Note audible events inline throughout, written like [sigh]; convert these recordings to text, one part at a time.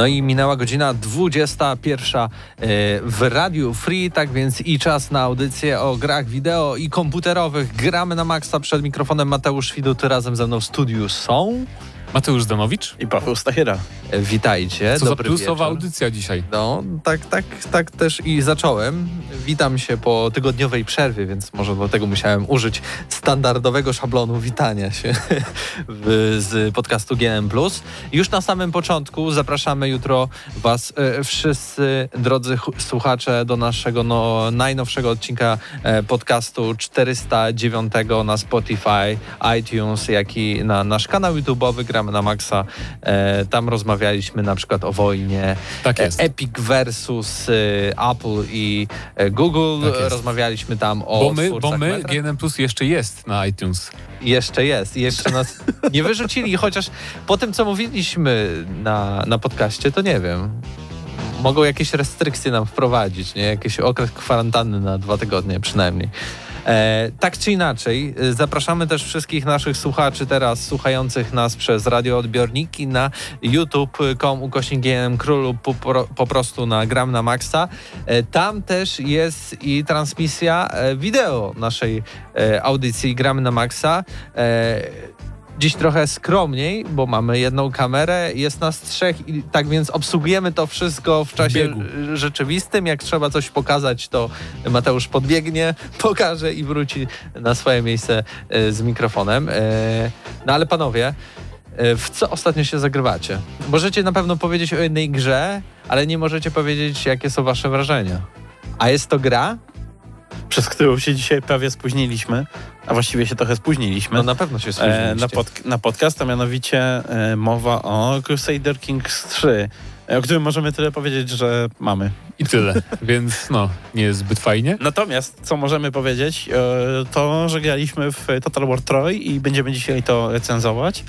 No i minęła godzina 21 e, w Radiu Free, tak więc i czas na audycję o grach wideo i komputerowych. Gramy na maksa przed mikrofonem Mateusz Widut, razem ze mną w studiu są... Mateusz Zdanowicz. I Paweł Stachyra. Witajcie. Co za dobry plusowa wieczór. audycja dzisiaj. No, tak, tak, tak też i zacząłem. Witam się po tygodniowej przerwie, więc może dlatego musiałem użyć standardowego szablonu witania się [laughs] w, z podcastu GM+. Już na samym początku zapraszamy jutro Was e, wszyscy, drodzy ch- słuchacze, do naszego no, najnowszego odcinka e, podcastu 409 na Spotify, iTunes, jak i na nasz kanał YouTube'owy Gramy na Maxa. E, tam rozmawialiśmy na przykład o wojnie, Tak jest. E, Epic versus e, Apple i e, Google. Tak jest. Rozmawialiśmy tam o Bo my, bo my metra. GNM Plus jeszcze jest na iTunes. Jeszcze jest. Jeszcze nas nie wyrzucili, chociaż po tym, co mówiliśmy na, na podcaście, to nie wiem. Mogą jakieś restrykcje nam wprowadzić, nie? Jakiś okres kwarantanny na dwa tygodnie przynajmniej. E, tak czy inaczej, e, zapraszamy też wszystkich naszych słuchaczy teraz słuchających nas przez radioodbiorniki na youtube.com ukośnik GNM Królu po, po, prostu na Gram na Maxa. E, tam też jest i transmisja e, wideo naszej e, audycji Gramy na Maxa. Dziś trochę skromniej, bo mamy jedną kamerę, jest nas trzech i tak więc obsługujemy to wszystko w czasie biegu. rzeczywistym. Jak trzeba coś pokazać, to Mateusz podbiegnie, [laughs] pokaże i wróci na swoje miejsce e, z mikrofonem. E, No ale panowie, e, w co ostatnio się zagrywacie? Możecie na pewno powiedzieć o jednej grze, ale nie możecie powiedzieć, jakie są wasze wrażenia. A jest to gra? Przez którą się dzisiaj prawie spóźniliśmy, a właściwie się trochę spóźniliśmy. No na pewno się e, spóźniliście. na, pod, na podcast, a mianowicie e, mowa o Crusader Kings 3, e, o którym możemy tyle powiedzieć, że mamy. I tyle. [laughs] Więc no, nie jest zbyt fajnie. Natomiast, co możemy powiedzieć, to, że graliśmy w Total War Troy i będziemy dzisiaj to recenzować.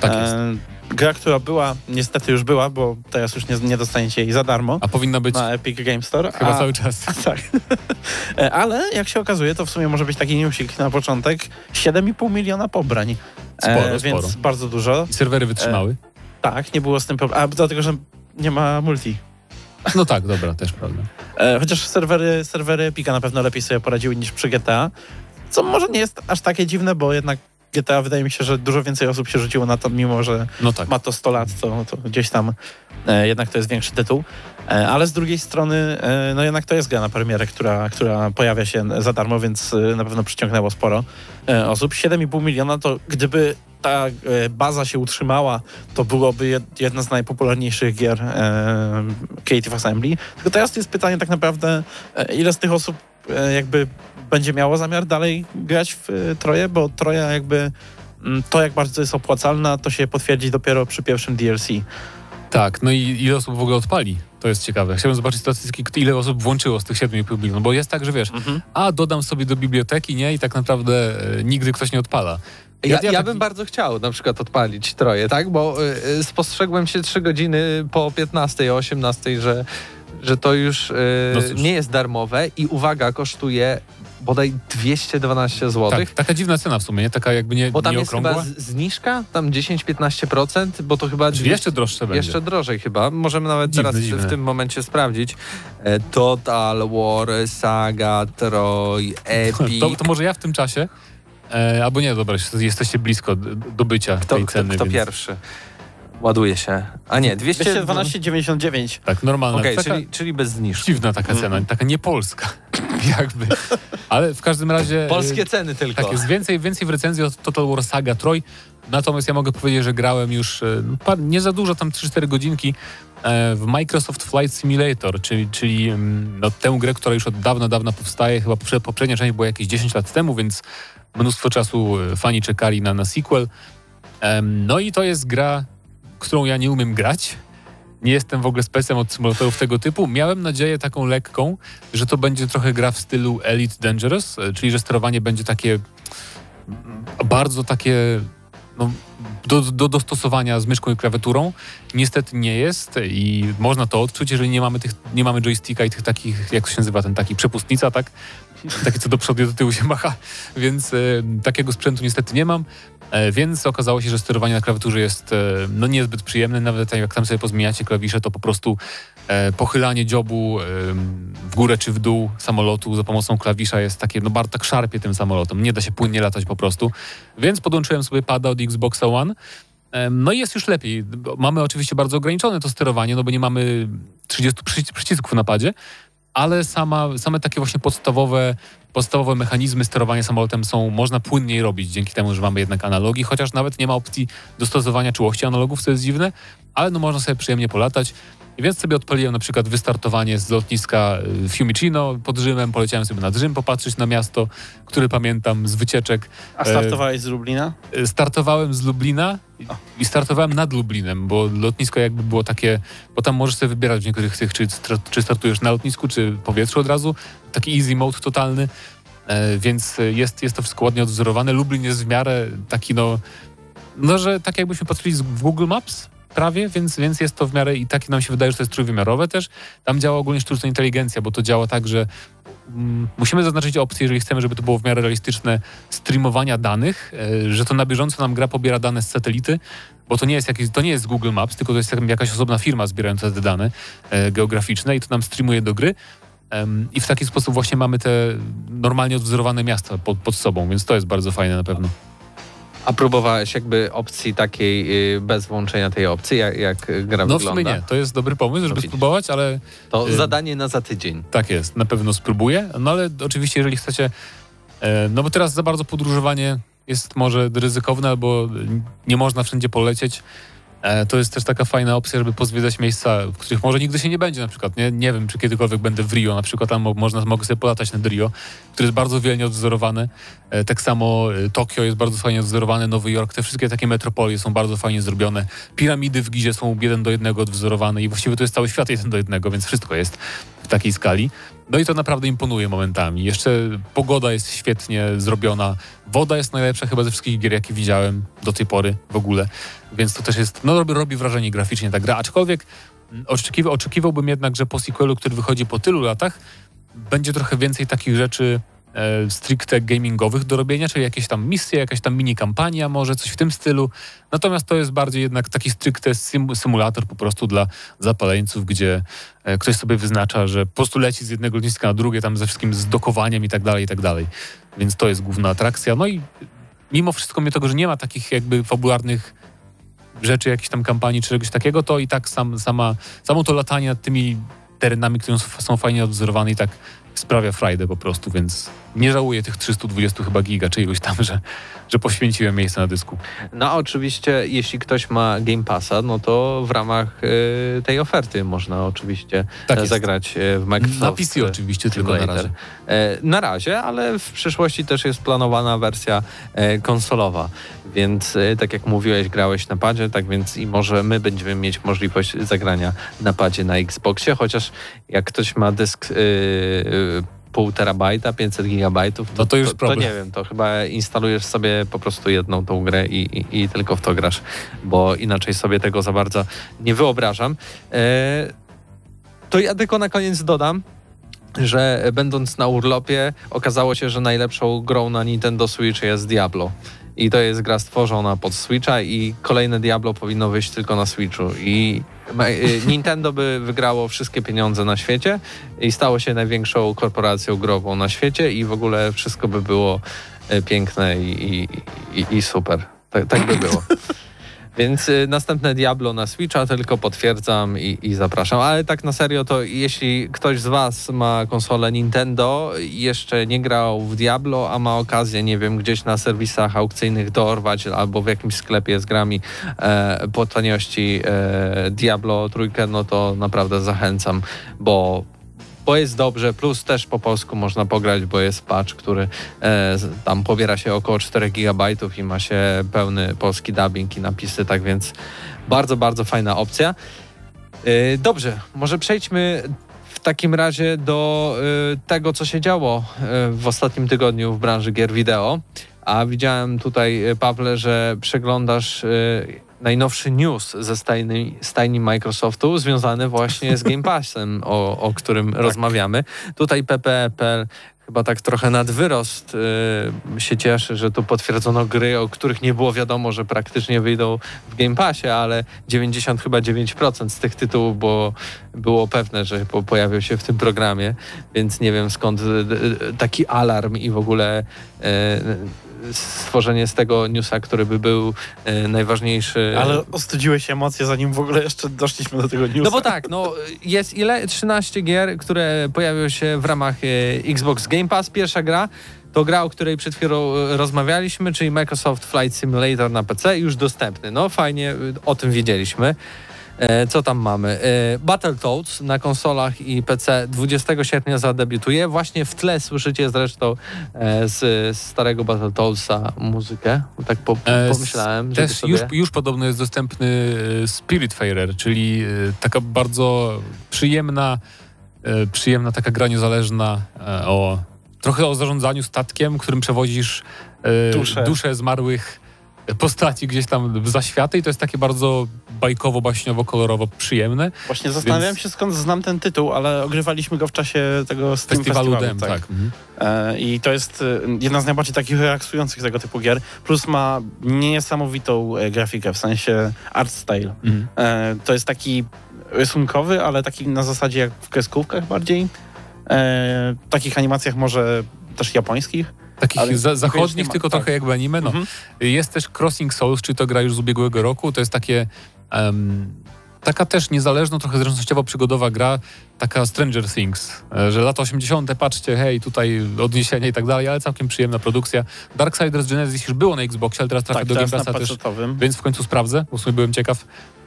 Tak jest. E, gra, która była, niestety już była, bo teraz już nie, nie dostaniecie jej za darmo A powinna być na Epic Game Store. chyba a, cały czas. [laughs] Tak. E, Ale jak się okazuje, to w sumie może być taki newsik na początek. 7,5 miliona pobrań. Sporo, Więc sporo. bardzo dużo. I serwery wytrzymały. Tak, nie było z tym problemu. A dlatego, że nie ma multi. No tak, dobra, też prawda. E, Chociaż serwery, serwery Epica na pewno lepiej sobie poradziły niż przy GTA. Co może nie jest aż takie dziwne, bo jednak GTA wydaje mi się, że dużo więcej osób się rzuciło na to, mimo że No tak. ma to 100 lat, to, to gdzieś tam e, jednak to jest większy tytuł. E, ale z drugiej strony, e, no jednak to jest gra na premierę, która, która pojawia się za darmo, więc e, na pewno przyciągnęło sporo e, osób. 7,5 miliona to gdyby ta e, baza się utrzymała, to byłoby jed- jedna z najpopularniejszych gier Creative Assembly. Tylko teraz jest pytanie tak naprawdę, ile z tych osób jakby będzie miało zamiar dalej grać w e, Troje, bo Troja jakby mm, to, jak bardzo jest opłacalna, to się potwierdzi dopiero przy pierwszym DLC. Tak, no i ile osób w ogóle odpali? To jest ciekawe. Chciałbym zobaczyć statystyki, ile osób włączyło z tych 7,5 milionów, bo jest tak, że wiesz, a dodam sobie do biblioteki, nie? I tak naprawdę e, nigdy ktoś nie odpala. Ja, ja, taki- bym bardzo chciał na przykład odpalić troje, tak? Bo y, y, spostrzegłem się 3 godziny po 15, o 18, że, że to już y, No nie jest darmowe i uwaga, kosztuje bodaj 212 zł. Tak, taka dziwna cena w sumie, nie? Taka jakby nie, Bo tam nie jest okrągła. chyba zniżka, tam 10-15%, bo to chyba... Czyli jeszcze droższe będzie. Jeszcze drożej chyba. Możemy nawet Dziwne, teraz w- dziwne. w tym momencie sprawdzić. E, Total War, Saga, Troy, Epic. To, to może ja w tym czasie E, albo nie, dobra, jesteście blisko d- do bycia Kto, tej kto, ceny. kto więc, pierwszy? Ładuje się. A nie, 200... 212,99. Tak, normalna. Okej, taka czyli, czyli bez zniżki. dziwna taka cena, taka niepolska [laughs] jakby. Ale w każdym razie... e, Polskie ceny tylko. Tak, jest więcej, więcej w recenzji od Total War Saga Troy. Natomiast ja mogę powiedzieć, że grałem już e, no, nie za dużo, tam 3-4 godzinki e, w Microsoft Flight Simulator, czyli, czyli mm, no, tę grę, która już od dawna, dawna powstaje. Chyba poprze- poprzednia część była jakieś 10 lat temu, więc mnóstwo czasu fani czekali na, na sequel. No i to jest gra, którą ja nie umiem grać. Nie jestem w ogóle specem od symulatorów tego typu. Miałem nadzieję taką lekką, że to będzie trochę gra w stylu Elite Dangerous, e, czyli że sterowanie będzie takie mm, bardzo takie no, do, do dostosowania z myszką i klawiaturą. Niestety nie jest i można to odczuć, jeżeli nie mamy, tych, nie mamy joysticka i tych takich, jak się nazywa, ten taki przepustnica, tak? Taki, co do przodu i do tyłu się macha, więc e, takiego sprzętu niestety nie mam. E, Więc okazało się, że sterowanie na klawiaturze jest e, no, niezbyt przyjemne. Nawet jak tam sobie pozmieniacie klawisze, to po prostu e, pochylanie dziobu e, w górę czy w dół samolotu za pomocą klawisza jest takie, no bardzo tak szarpie tym samolotem. Nie da się płynnie latać po prostu. Więc podłączyłem sobie pada od Xboxa. Em, No i jest już lepiej. Mamy oczywiście bardzo ograniczone to sterowanie, no bo nie mamy 30 przyci- przycisków na padzie, ale sama, same takie właśnie podstawowe, podstawowe mechanizmy sterowania samolotem są, można płynniej robić dzięki temu, że mamy jednak analogi, chociaż nawet nie ma opcji dostosowania czułości analogów, co jest dziwne, ale no można sobie przyjemnie polatać. I więc sobie odpaliłem na przykład wystartowanie z lotniska y, Fiumicino pod Rzymem, poleciałem sobie nad Rzym popatrzeć na miasto, które pamiętam z wycieczek. A startowałeś z Lublina? Y, Startowałem z Lublina i- startowałem nad Lublinem, bo lotnisko jakby było takie, bo tam możesz sobie wybierać w niektórych tych, czy, czy startujesz na lotnisku, czy w powietrzu od razu. Taki easy mode totalny, e, więc jest, jest to wszystko ładnie odwzorowane. Lublin jest w miarę taki no, no że tak jakbyśmy patrzyli z- w Google Maps prawie, więc, więc jest to w miarę i takie nam się wydaje, że to jest trójwymiarowe też. Tam działa ogólnie sztuczna inteligencja, bo to działa tak, że mm, musimy zaznaczyć opcję, jeżeli chcemy, żeby to było w miarę realistyczne, streamowania danych, e, że to na bieżąco nam gra pobiera dane z satelity, bo to nie jest, jakiś, to nie jest Google Maps, tylko to jest jakaś osobna firma zbierająca te dane e, geograficzne i to nam streamuje do gry. I w taki sposób właśnie mamy te normalnie odwzorowane miasta pod, pod sobą, więc to jest bardzo fajne na pewno. A próbowałeś jakby opcji takiej y, bez włączenia tej opcji, jak, jak gra No w wygląda? sumie nie, to jest dobry pomysł, żeby spróbować, ale To Y- zadanie na za tydzień. Tak jest, na pewno spróbuję. No ale oczywiście, jeżeli chcecie. E, no bo teraz za bardzo podróżowanie jest może ryzykowne, albo nie można wszędzie polecieć. E, to jest też taka fajna opcja, żeby pozwiedzać miejsca, w których może nigdy się nie będzie na przykład. Nie, nie wiem, czy kiedykolwiek będę w Rio, na przykład tam mo- można, mogę sobie polatać nad Rio, które jest bardzo wielnie odwzorowane. E, tak samo e, Tokio jest bardzo fajnie odwzorowane, Nowy Jork, te wszystkie takie metropolie są bardzo fajnie zrobione. Piramidy w Gizie są jeden do jednego odwzorowane i właściwie to jest cały świat jeden do jednego, więc wszystko jest w takiej skali. No i to naprawdę imponuje momentami. Jeszcze pogoda jest świetnie zrobiona. Woda jest najlepsza chyba ze wszystkich gier, jakie widziałem do tej pory w ogóle. Więc to też jest, no robi, robi wrażenie graficznie ta gra. Aczkolwiek mm, oczekiwa, oczekiwałbym jednak, że po sequelu, który wychodzi po tylu latach, będzie trochę więcej takich rzeczy e, stricte gamingowych do robienia, czyli jakieś tam misje, jakaś tam mini kampania, może coś w tym stylu. Natomiast to jest bardziej jednak taki stricte sym, symulator po prostu dla zapaleńców, gdzie e, ktoś sobie wyznacza, że po prostu leci z jednego lotniska na drugie, tam ze wszystkim z dokowaniem i tak dalej, i tak dalej. Więc to jest główna atrakcja. No i mimo wszystko, mimo tego, że nie ma takich jakby fabularnych rzeczy, jakichś tam kampanii czy czegoś takiego, to i tak sam, sama, samo to latanie nad tymi terenami, które są fajnie odwzorowane i tak sprawia frajdę po prostu, więc nie żałuję tych 320 chyba giga czy iluś tam, że, że poświęciłem miejsce na dysku. No oczywiście, jeśli ktoś ma Game Passa, no to w ramach y, tej oferty można oczywiście Tak e, zagrać e, w Microsoft. Na PC oczywiście, tylko na razie. E, Na razie, ale w przyszłości też jest planowana wersja e, konsolowa, więc e, tak jak mówiłeś, grałeś na padzie, tak więc i może my będziemy mieć możliwość zagrania na padzie na Xboxie, chociaż jak ktoś ma dysk e, e, pół terabajta, 500 gigabajtów, No to już to, problem. nie wiem, to chyba instalujesz sobie po prostu jedną tą grę i, i, i tylko w to grasz, bo inaczej sobie tego za bardzo nie wyobrażam. E, to ja tylko na koniec dodam, że będąc na urlopie okazało się, że najlepszą grą na Nintendo Switch jest Diablo. I to jest gra stworzona pod Switcha i kolejne Diablo powinno wyjść tylko na Switchu. I y, [laughs] Nintendo by wygrało wszystkie pieniądze na świecie i stało się największą korporacją grową na świecie i w ogóle wszystko by było y, piękne i, i, i super. Tak, tak by było. [laughs] Więc y, następne Diablo na Switcha tylko potwierdzam i, i, zapraszam. Ale tak na serio, to jeśli ktoś z Was ma konsolę Nintendo jeszcze nie grał w Diablo, a ma okazję, nie wiem, gdzieś na serwisach aukcyjnych dorwać albo w jakimś sklepie z grami e, po taniości e, Diablo trójkę, no to naprawdę zachęcam, bo bo jest dobrze, plus też po polsku można pograć, bo jest patch, który e, tam pobiera się około 4 GB i ma się pełny polski dubbing i napisy, tak więc bardzo, bardzo fajna opcja. E, dobrze, może przejdźmy w takim razie do e, tego, co się działo e, w ostatnim tygodniu w branży gier wideo. A widziałem tutaj, e, Pawle, że przeglądasz e, najnowszy news ze stajni, stajni Microsoftu związany właśnie z Game Passem, o, o którym tak. rozmawiamy. Tutaj PPPL chyba tak trochę nad wyrost y, się cieszy, że tu potwierdzono gry, o których nie było wiadomo, że praktycznie wyjdą w Game Passie, ale 90 chyba 9% z tych tytułów było, było pewne, że po, pojawią się w tym programie, więc nie wiem skąd y, y, taki alarm i w ogóle y, stworzenie z tego newsa, który by był e, najważniejszy. Ale ostudziłeś emocje, zanim w ogóle jeszcze doszliśmy do tego newsa. No bo tak, no jest ile? 13 gier, które pojawią się w ramach e, Xbox Game Pass. Pierwsza gra to gra, o której przed chwilą e, rozmawialiśmy, czyli Microsoft Flight Simulator na PC, już dostępny. No fajnie, o tym wiedzieliśmy. E, co tam mamy? E, Battletoads na konsolach i PC 20 sierpnia zadebiutuje. Właśnie w tle słyszycie zresztą e, z starego Battletoadsa muzykę. Tak po, pomyślałem. Też sobie... już, już podobno jest dostępny Spiritfarer, czyli taka bardzo przyjemna, przyjemna taka gra niezależna o trochę o zarządzaniu statkiem, którym przewozisz dusze, dusze zmarłych postaci gdzieś tam w zaświaty i to jest takie bardzo bajkowo, baśniowo, kolorowo przyjemne. Właśnie zastanawiałem więc... się skąd znam ten tytuł, ale ogrywaliśmy go w czasie tego Steam festiwalu, festiwalu Dem, tak. tak. Mhm. E, I to jest e, jedna z najbardziej takich relaksujących tego typu gier. Plus ma niesamowitą e, grafikę, w sensie art style. Mhm. To jest taki rysunkowy, ale taki na zasadzie jak w kreskówkach bardziej. E, w takich animacjach może też japońskich. Takich za, zachodnich, tylko tak. trochę jakby anime. No. Mhm. Jest też Crossing Souls, czy to gra już z ubiegłego roku. To jest takie... Um, taka też niezależna, trochę zręcznościowo przygodowa gra, taka Stranger Things, e, że lata 80. patrzcie, hej, tutaj odniesienia i tak dalej, ale całkiem przyjemna produkcja. Darksiders Genesis już było na Xboxie, ale teraz trafia tak, do Game Passa też, więc w końcu sprawdzę, bo w sumie byłem ciekaw,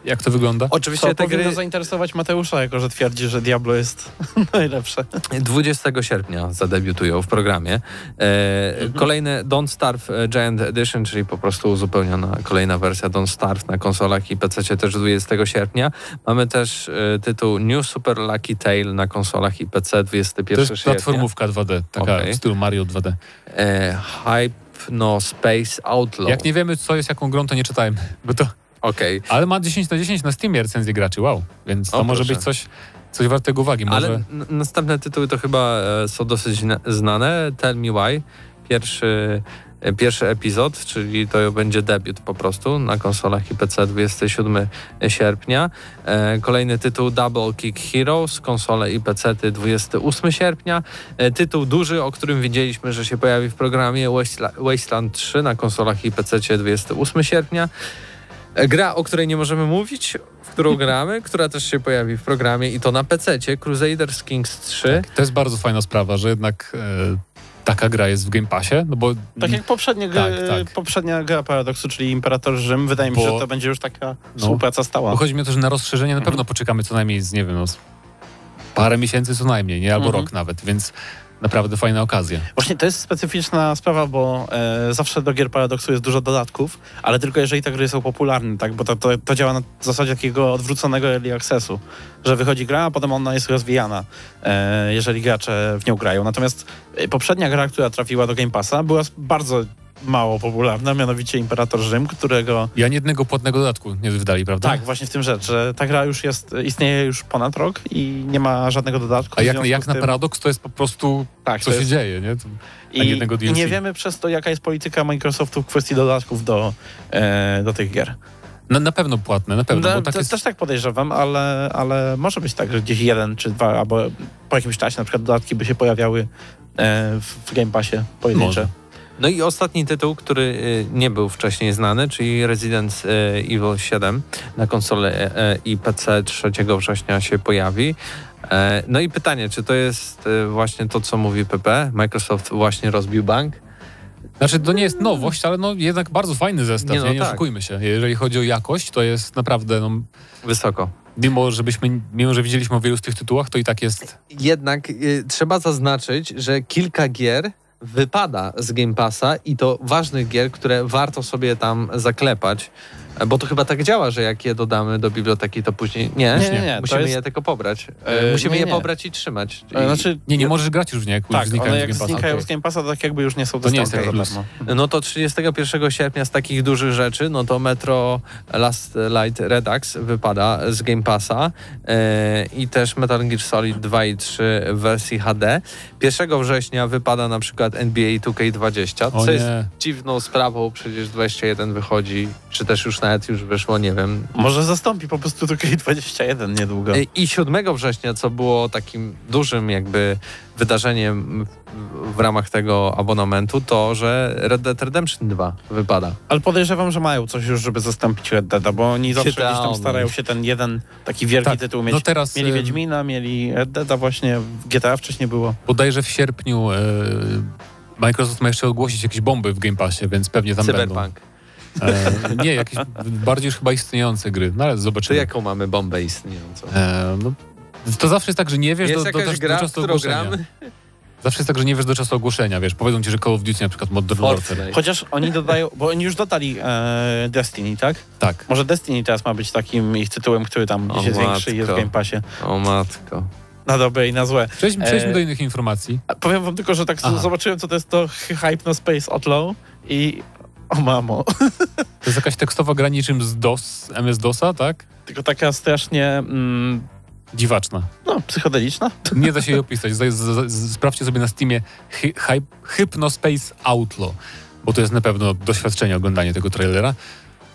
jak to wygląda? Oczywiście to te gry zainteresować Mateusza, jako że twierdzi, że Diablo jest [laughs] najlepsze. 20 sierpnia zadebiutują w programie. E, mhm. Kolejne Don't Starve e, Giant Edition, czyli po prostu uzupełniona kolejna wersja Don't Starve na konsolach i PC też 20 sierpnia. Mamy też e, tytuł New Super Lucky Tale na konsolach i PC 21 to jest platformówka 2D, taka okay. w stylu Mario 2D. E, Hype Space Outlaw. Jak nie wiemy, co jest jaką grą, to nie czytajmy, bo to Okej. Okay. Ale ma 10 na 10 na Steamie recenzję graczy, wow. Więc to o, może proszę. być coś, coś wartego uwagi. Może... Ale następne tytuły to chyba e, są dosyć znane. Tell Me Why. Pierwszy, e, pierwszy epizod, czyli to będzie debiut po prostu na konsolach i PC 27 sierpnia. E, kolejny tytuł Double Kick Heroes, konsole i PC 28 sierpnia. Tytuł duży, o którym widzieliśmy, że się pojawi w programie Wasteland 3 na konsolach i PC 28 sierpnia. Gra, o której nie możemy mówić, w którą gramy, [laughs] która też się pojawi w programie i to na PC, Crusaders Kings 3. Tak, to jest bardzo fajna sprawa, że jednak e, taka gra jest w Game Passie, no bo... Tak jak poprzednie, tak, tak. poprzednia gra Paradoksu, czyli Imperator Rzym, wydaje mi się, że to będzie już taka no, współpraca stała. Bo chodzi mi o to, że na rozszerzenie na pewno mhm. poczekamy co najmniej z, nie wiem, no, parę miesięcy co najmniej, nie? Albo mhm. rok nawet, więc naprawdę fajna okazja. Właśnie to jest specyficzna sprawa, bo e, zawsze do gier Paradoksu jest dużo dodatków, ale tylko jeżeli te gry są popularne, tak? Bo to, to, to działa na zasadzie takiego odwróconego early accessu, że wychodzi gra, a potem ona jest rozwijana, e, jeżeli gracze w nią grają. Natomiast e, poprzednia gra, która trafiła do Game Passa, była bardzo mało popularna, mianowicie Imperator Rzym, którego... I ani jednego płatnego dodatku nie wydali, prawda? Tak, właśnie w tym rzecz, że ta gra już jest, istnieje już ponad rok i nie ma żadnego dodatku. A jak, jak na tym- Paradox to jest po prostu Tak, co to się jest, dzieje, nie? To, i, nie wiemy przez to, jaka jest polityka Microsoftu w kwestii dodatków do, e, do tych gier. na, na pewno płatne, na pewno, No, tak te- jest... Też tak podejrzewam, ale, ale może być tak, że gdzieś jeden czy dwa, albo po jakimś czasie na przykład dodatki by się pojawiały e, w, w Game Passie pojedyncze. Może. No i ostatni tytuł, który y, nie był wcześniej znany, czyli Resident y, Evil 7 na konsolę e, i PC 3 września się pojawi. E, No i pytanie, czy to jest y, właśnie to, co mówi PP? Microsoft właśnie rozbił bank? Znaczy, to nie jest nowość, ale no jednak bardzo fajny zestaw, Nie, nie, no nie tak. oszukujmy się. Jeżeli chodzi o jakość, to jest naprawdę, no, Wysoko. mimo, żebyśmy, mimo że widzieliśmy o wielu z tych tytułach, to i tak jest... Jednak y, trzeba zaznaczyć, że kilka gier wypada z Game Passa i to ważnych gier, które warto sobie tam zaklepać. E, Bo to chyba tak działa, że jak je dodamy do biblioteki, to później nie. Nie, nie, nie, Musimy jest- je tylko pobrać. E, Musimy nie, je nie. pobrać i trzymać. E, I- Znaczy, Nie, nie możesz grać już w nie, jak tak, znikają one z jak Game Passa. znikają z Game Passa, to tak jakby już nie są To nie jest dostępne jak darmo. No to 31 sierpnia z takich dużych rzeczy, no to Metro Last Light Redux wypada z Game Passa e, i też Metal Gear Solid 2 i 3 w wersji HD. 1 września wypada na przykład NBA 2K20, O co jest dziwną sprawą, przecież 21 wychodzi, czy też już nawet już wyszło, nie wiem. Może zastąpi po prostu 2K21 niedługo. E, I 7 września, co było takim dużym jakby wydarzeniem w- ramach tego abonamentu, to, że Red Dead Redemption 2 wypada. Ale podejrzewam, że mają coś już, żeby zastąpić Red Deada, bo oni zawsze gdzieś tam starają się ten jeden taki wielki Tak, tytuł mieć. no teraz mieli e, Wiedźmina, mieli Red Deada właśnie, w GTA wcześniej było. bodajże w sierpniu e, Microsoft ma jeszcze ogłosić jakieś bomby w Game Passie, więc pewnie tam Cyberpunk. będą. E, nie, jakieś bardziej już chyba istniejące gry, no ale Czy zobaczymy. jaką mamy bombę istniejącą? E, no, to zawsze jest tak, że nie wiesz Jest do, do, do, gra, do czasu ogłoszenia. gramy? Zawsze jest tak, że nie wiesz do czasu ogłoszenia, wiesz. Powiedzą ci, że Call of Duty na przykład Modern Warfare. Chociaż oni dodają, bo oni już dodali e, Destiny, tak? Tak. Może Destiny teraz ma być takim ich tytułem, który tam O gdzieś jest większy i jest w matko. Game Passie. O matko. Na dobre i na złe. Przejdźmy, przejdźmy E, do innych informacji. Powiem wam tylko, że tak Aha. zobaczyłem, co to jest to Hypnospace Outlaw i o mamo. To jest jakaś tekstowa gra niczym z DOS, MS-DOSa, tak? Tylko taka strasznie mm, Dziwaczna. no, psychodeliczna. Nie da się jej opisać. Z, z, z, sprawdźcie sobie na Steamie hy, hy, Hypnospace Outlaw, bo to jest na pewno doświadczenie oglądanie tego trailera.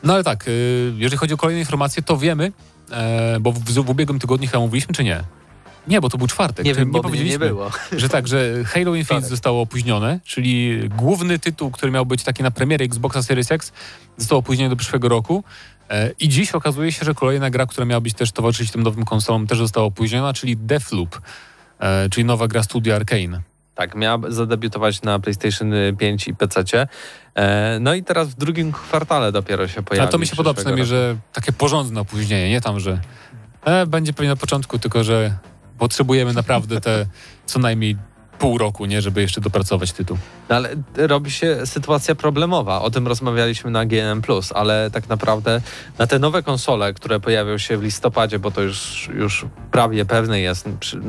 No ale tak, y, jeżeli chodzi o kolejne informacje, to wiemy, e, bo w, w ubiegłym tygodniu chyba mówiliśmy, czy nie? Nie, bo to był czwartek. Nie wiem, bo nie powiedzieliśmy, było. [laughs] że tak, że Halo Infinite Wtorek. zostało opóźnione, czyli główny tytuł, który miał być taki na premierę Xboxa Series X, został opóźniony do przyszłego roku. E, I dziś okazuje się, że kolejna gra, która miała być też towarzyszyć tym nowym konsolom, też została opóźniona, czyli Deathloop, e, czyli nowa gra studia Arkane. Tak, miała zadebiutować na PlayStation 5 i PC. E, no i teraz w drugim kwartale dopiero się pojawi. Ale to mi się podoba przynajmniej, roku. że takie porządne opóźnienie, nie tam, że e, będzie pewnie na początku, tylko że potrzebujemy naprawdę te co najmniej pół roku, nie, żeby jeszcze dopracować tytuł. No, ale robi się sytuacja problemowa. O tym rozmawialiśmy na GNM+, ale tak naprawdę na te nowe konsole, które pojawią się w listopadzie, bo to już, już prawie pewne jest, przy,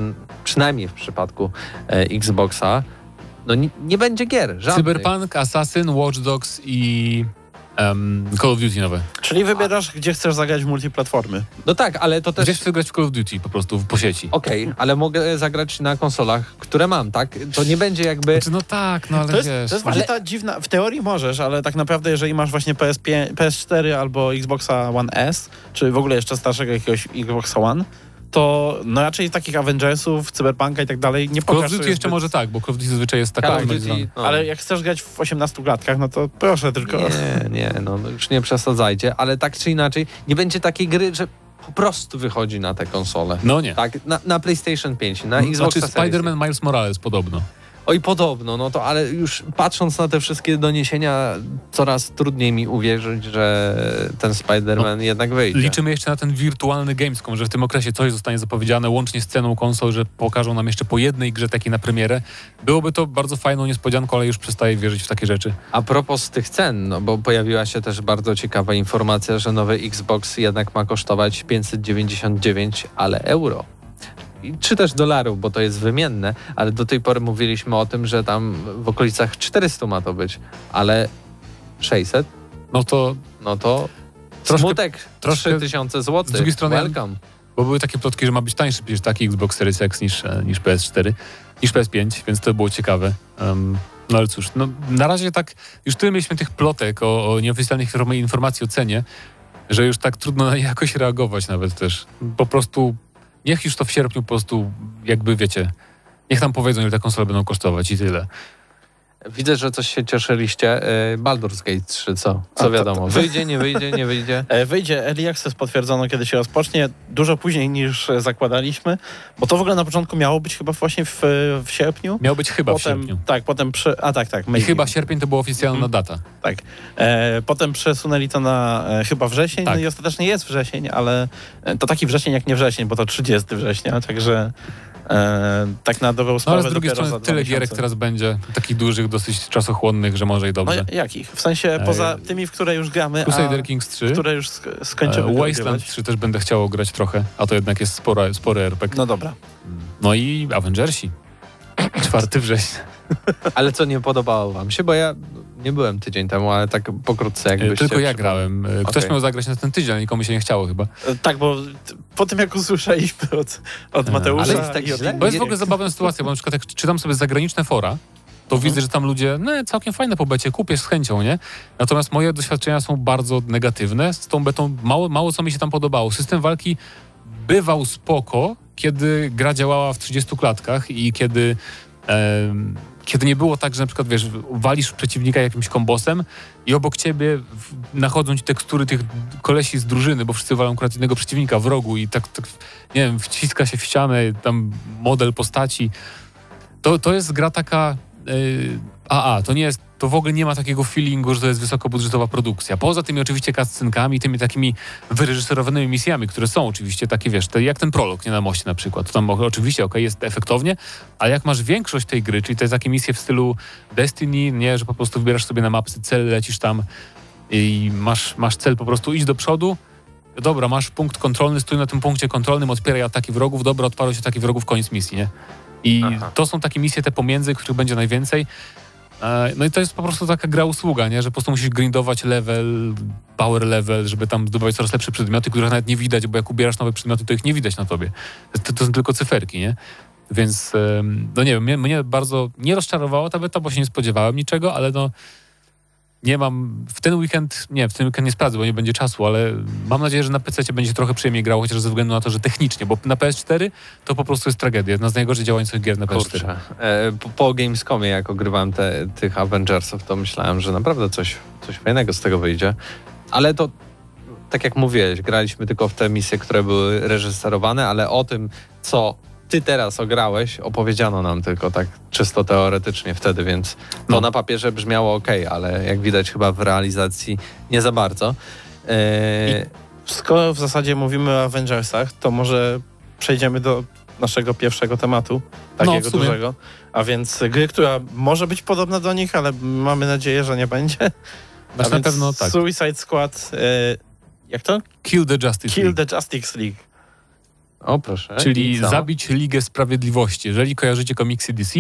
przynajmniej w przypadku e, Xboxa, no nie, nie będzie gier, żadnych. Cyberpunk, Assassin, Watch Dogs i em, Call of Duty nowe. Czyli wybierasz, gdzie chcesz zagrać w multiplatformy. No tak, ale to też... Gdzie chcę grać w Call of Duty po prostu po sieci? Okej, ale mogę zagrać na konsolach, które mam, tak? To nie będzie jakby... Znaczy, no tak, no ale To jest, wiesz... to jest właśnie ale- ta dziwna, w teorii możesz, ale tak naprawdę jeżeli masz właśnie PS5, PS4 albo Xboxa One S, czy w ogóle jeszcze starszego jakiegoś Xboxa One, to no raczej takich Avengersów, Cyberpunka i tak dalej nie Call pokaż of Duty jeszcze zbyt- może tak, bo Call of Duty zazwyczaj jest taka Call optymalizowana. Duty, no. Ale jak chcesz grać w 18 klatkach, no to proszę tylko. Nie, nie, no no już nie przesadzajcie, ale tak czy inaczej nie będzie takiej gry, że po prostu wychodzi na te konsole. No nie. Tak, na, na PlayStation 5, na Xbox Znaczy Spider-Man Miles Morales podobno. Oj, podobno, no to ale już patrząc na te wszystkie doniesienia, coraz trudniej mi uwierzyć, że ten Spider-Man jednak wyjdzie. Liczymy jeszcze na ten wirtualny Gamescom, że w tym okresie coś zostanie zapowiedziane, łącznie z ceną konsol, że pokażą nam jeszcze po jednej grze takiej na premierę. Byłoby to bardzo fajną niespodzianką, ale już przestaję wierzyć w takie rzeczy. A propos tych cen, no bo pojawiła się też bardzo ciekawa informacja, że nowy Xbox jednak ma kosztować 599, ale euro. Czy też dolarów, bo to jest wymienne, ale do tej pory mówiliśmy o tym, że tam w okolicach 400 ma to być, ale 600, No to, no to Troszkę- smutek, troszkę- 3000 zł. z drugiej strony- Welcome. bo były takie plotki, że ma być tańszy przecież taki Xbox Series X niż, e, niż PS4, niż PS5, więc to było ciekawe. Um, no ale cóż, no, na razie tak, już tyle mieliśmy tych plotek o, o nieoficjalnych inform- informacji o cenie, że już tak trudno na jakoś reagować nawet też. Po prostu niech już to w sierpniu po prostu jakby wiecie, niech nam powiedzą, ile te konsole będą kosztować i tyle. Widzę, że coś się cieszyliście. Y, Baldur's Gate 3, co? Co to- wiadomo? to- Wyjdzie, nie wyjdzie, nie wyjdzie? E, Wyjdzie Early Access, potwierdzono kiedy się rozpocznie, dużo później niż e, zakładaliśmy, bo to w ogóle na początku miało być chyba właśnie w, w sierpniu. Miał być chyba w potem, sierpniu. Tak, potem przy, a tak, tak. I maybe. chyba sierpień to była oficjalna Mhm. data. Tak. E, potem przesunęli to na e, chyba wrzesień, Tak. no i ostatecznie jest wrzesień, ale e, to taki wrzesień jak nie wrzesień, bo to 30 września, także e, tak na dobrą No sprawę ale z drugiej strony tyle gierek teraz będzie, takich dużych, dosyć czasochłonnych, że może i No dobrze. ja- jakich? W sensie E, poza tymi, w które już gramy, Crusader Kings 3, które już sk- skończymy e, Wasteland ogrywać. 3 też będę chciał grać trochę, a to jednak jest spora, spory RPG. No dobra. No i Avengersi. 4 września. Ale co nie podobało wam się? Bo ja nie byłem tydzień temu, ale tak pokrótce jakbyście... E, Tylko ja grałem. E, Ktoś Okej. miał zagrać na ten tydzień, ale nikomu się nie chciało chyba. E, Tak, bo po tym jak usłyszeliśmy od, od Mateusza ale jest tak źle? To jest w ogóle zabawna sytuacja, bo na przykład jak czytam sobie zagraniczne fora, to widzę, że tam ludzie, no całkiem fajne po becie, kupię z chęcią, nie? Natomiast moje doświadczenia są bardzo negatywne. Z tą betą mało, mało co mi się tam podobało. System walki bywał spoko, kiedy gra działała w 30 klatkach i kiedy, kiedy nie było tak, że na przykład, wiesz, walisz przeciwnika jakimś kombosem i obok ciebie nachodzą ci tekstury tych kolesi z drużyny, bo wszyscy walą akurat jednego przeciwnika w rogu i tak, tak nie wiem, wciska się w ścianę, tam model postaci. To, to jest gra taka yy, AA, to nie jest, to w ogóle nie ma takiego feelingu, że to jest wysokobudżetowa produkcja. Poza tymi oczywiście cutscenkami, tymi takimi wyreżyserowanymi misjami, które są oczywiście takie, wiesz, te, jak ten prolog, nie na moście na przykład. To tam oczywiście, okej, jest efektownie, ale jak masz większość tej gry, czyli te takie misje w stylu Destiny, nie, że po prostu wybierasz sobie na mapce cel, lecisz tam i masz, masz cel po prostu iść do przodu, dobra, masz punkt kontrolny, stój na tym punkcie kontrolnym, odpieraj ataki wrogów, dobra, odparłeś ataki wrogów, koniec misji, nie? I Aha. to są takie misje te pomiędzy, których będzie najwięcej. E, No i to jest po prostu taka gra usługa, nie? że po prostu musisz grindować level, power level, żeby tam zdobywać coraz lepsze przedmioty, których nawet nie widać, bo jak ubierasz nowe przedmioty, to ich nie widać na tobie. To, to są tylko cyferki, nie? Więc, no nie wiem, mnie, mnie bardzo nie rozczarowała ta beta, bo się nie spodziewałem niczego, ale no nie mam, w ten weekend, nie, w ten weekend nie sprawdzę, bo nie będzie czasu, ale mam nadzieję, że na PC będzie trochę przyjemniej grało, chociaż ze względu na to, że technicznie, bo na PS4 to po prostu jest tragedia, jedna z najgorzej działających gier na PS4. Kurczę. E, po, po Gamescomie, jak ogrywałem te, tych Avengersów, to myślałem, że naprawdę coś, coś fajnego z tego wyjdzie. Ale to, tak jak mówiłeś, graliśmy tylko w te misje, które były reżyserowane, ale o tym, co ty teraz ograłeś, opowiedziano nam tylko tak czysto teoretycznie wtedy, więc to No. na papierze brzmiało ok, ale jak widać chyba w realizacji nie za bardzo. E, Skoro w zasadzie mówimy o Avengersach, to może przejdziemy do naszego pierwszego tematu, No, takiego sumie. dużego. A więc gry, która może być podobna do nich, ale mamy nadzieję, że nie będzie. A na pewno tak. Suicide Squad, e, jak to? Kill the Justice Kill League. the Justice League. O proszę. Czyli I zabić Ligę Sprawiedliwości. Jeżeli kojarzycie komiksy DC,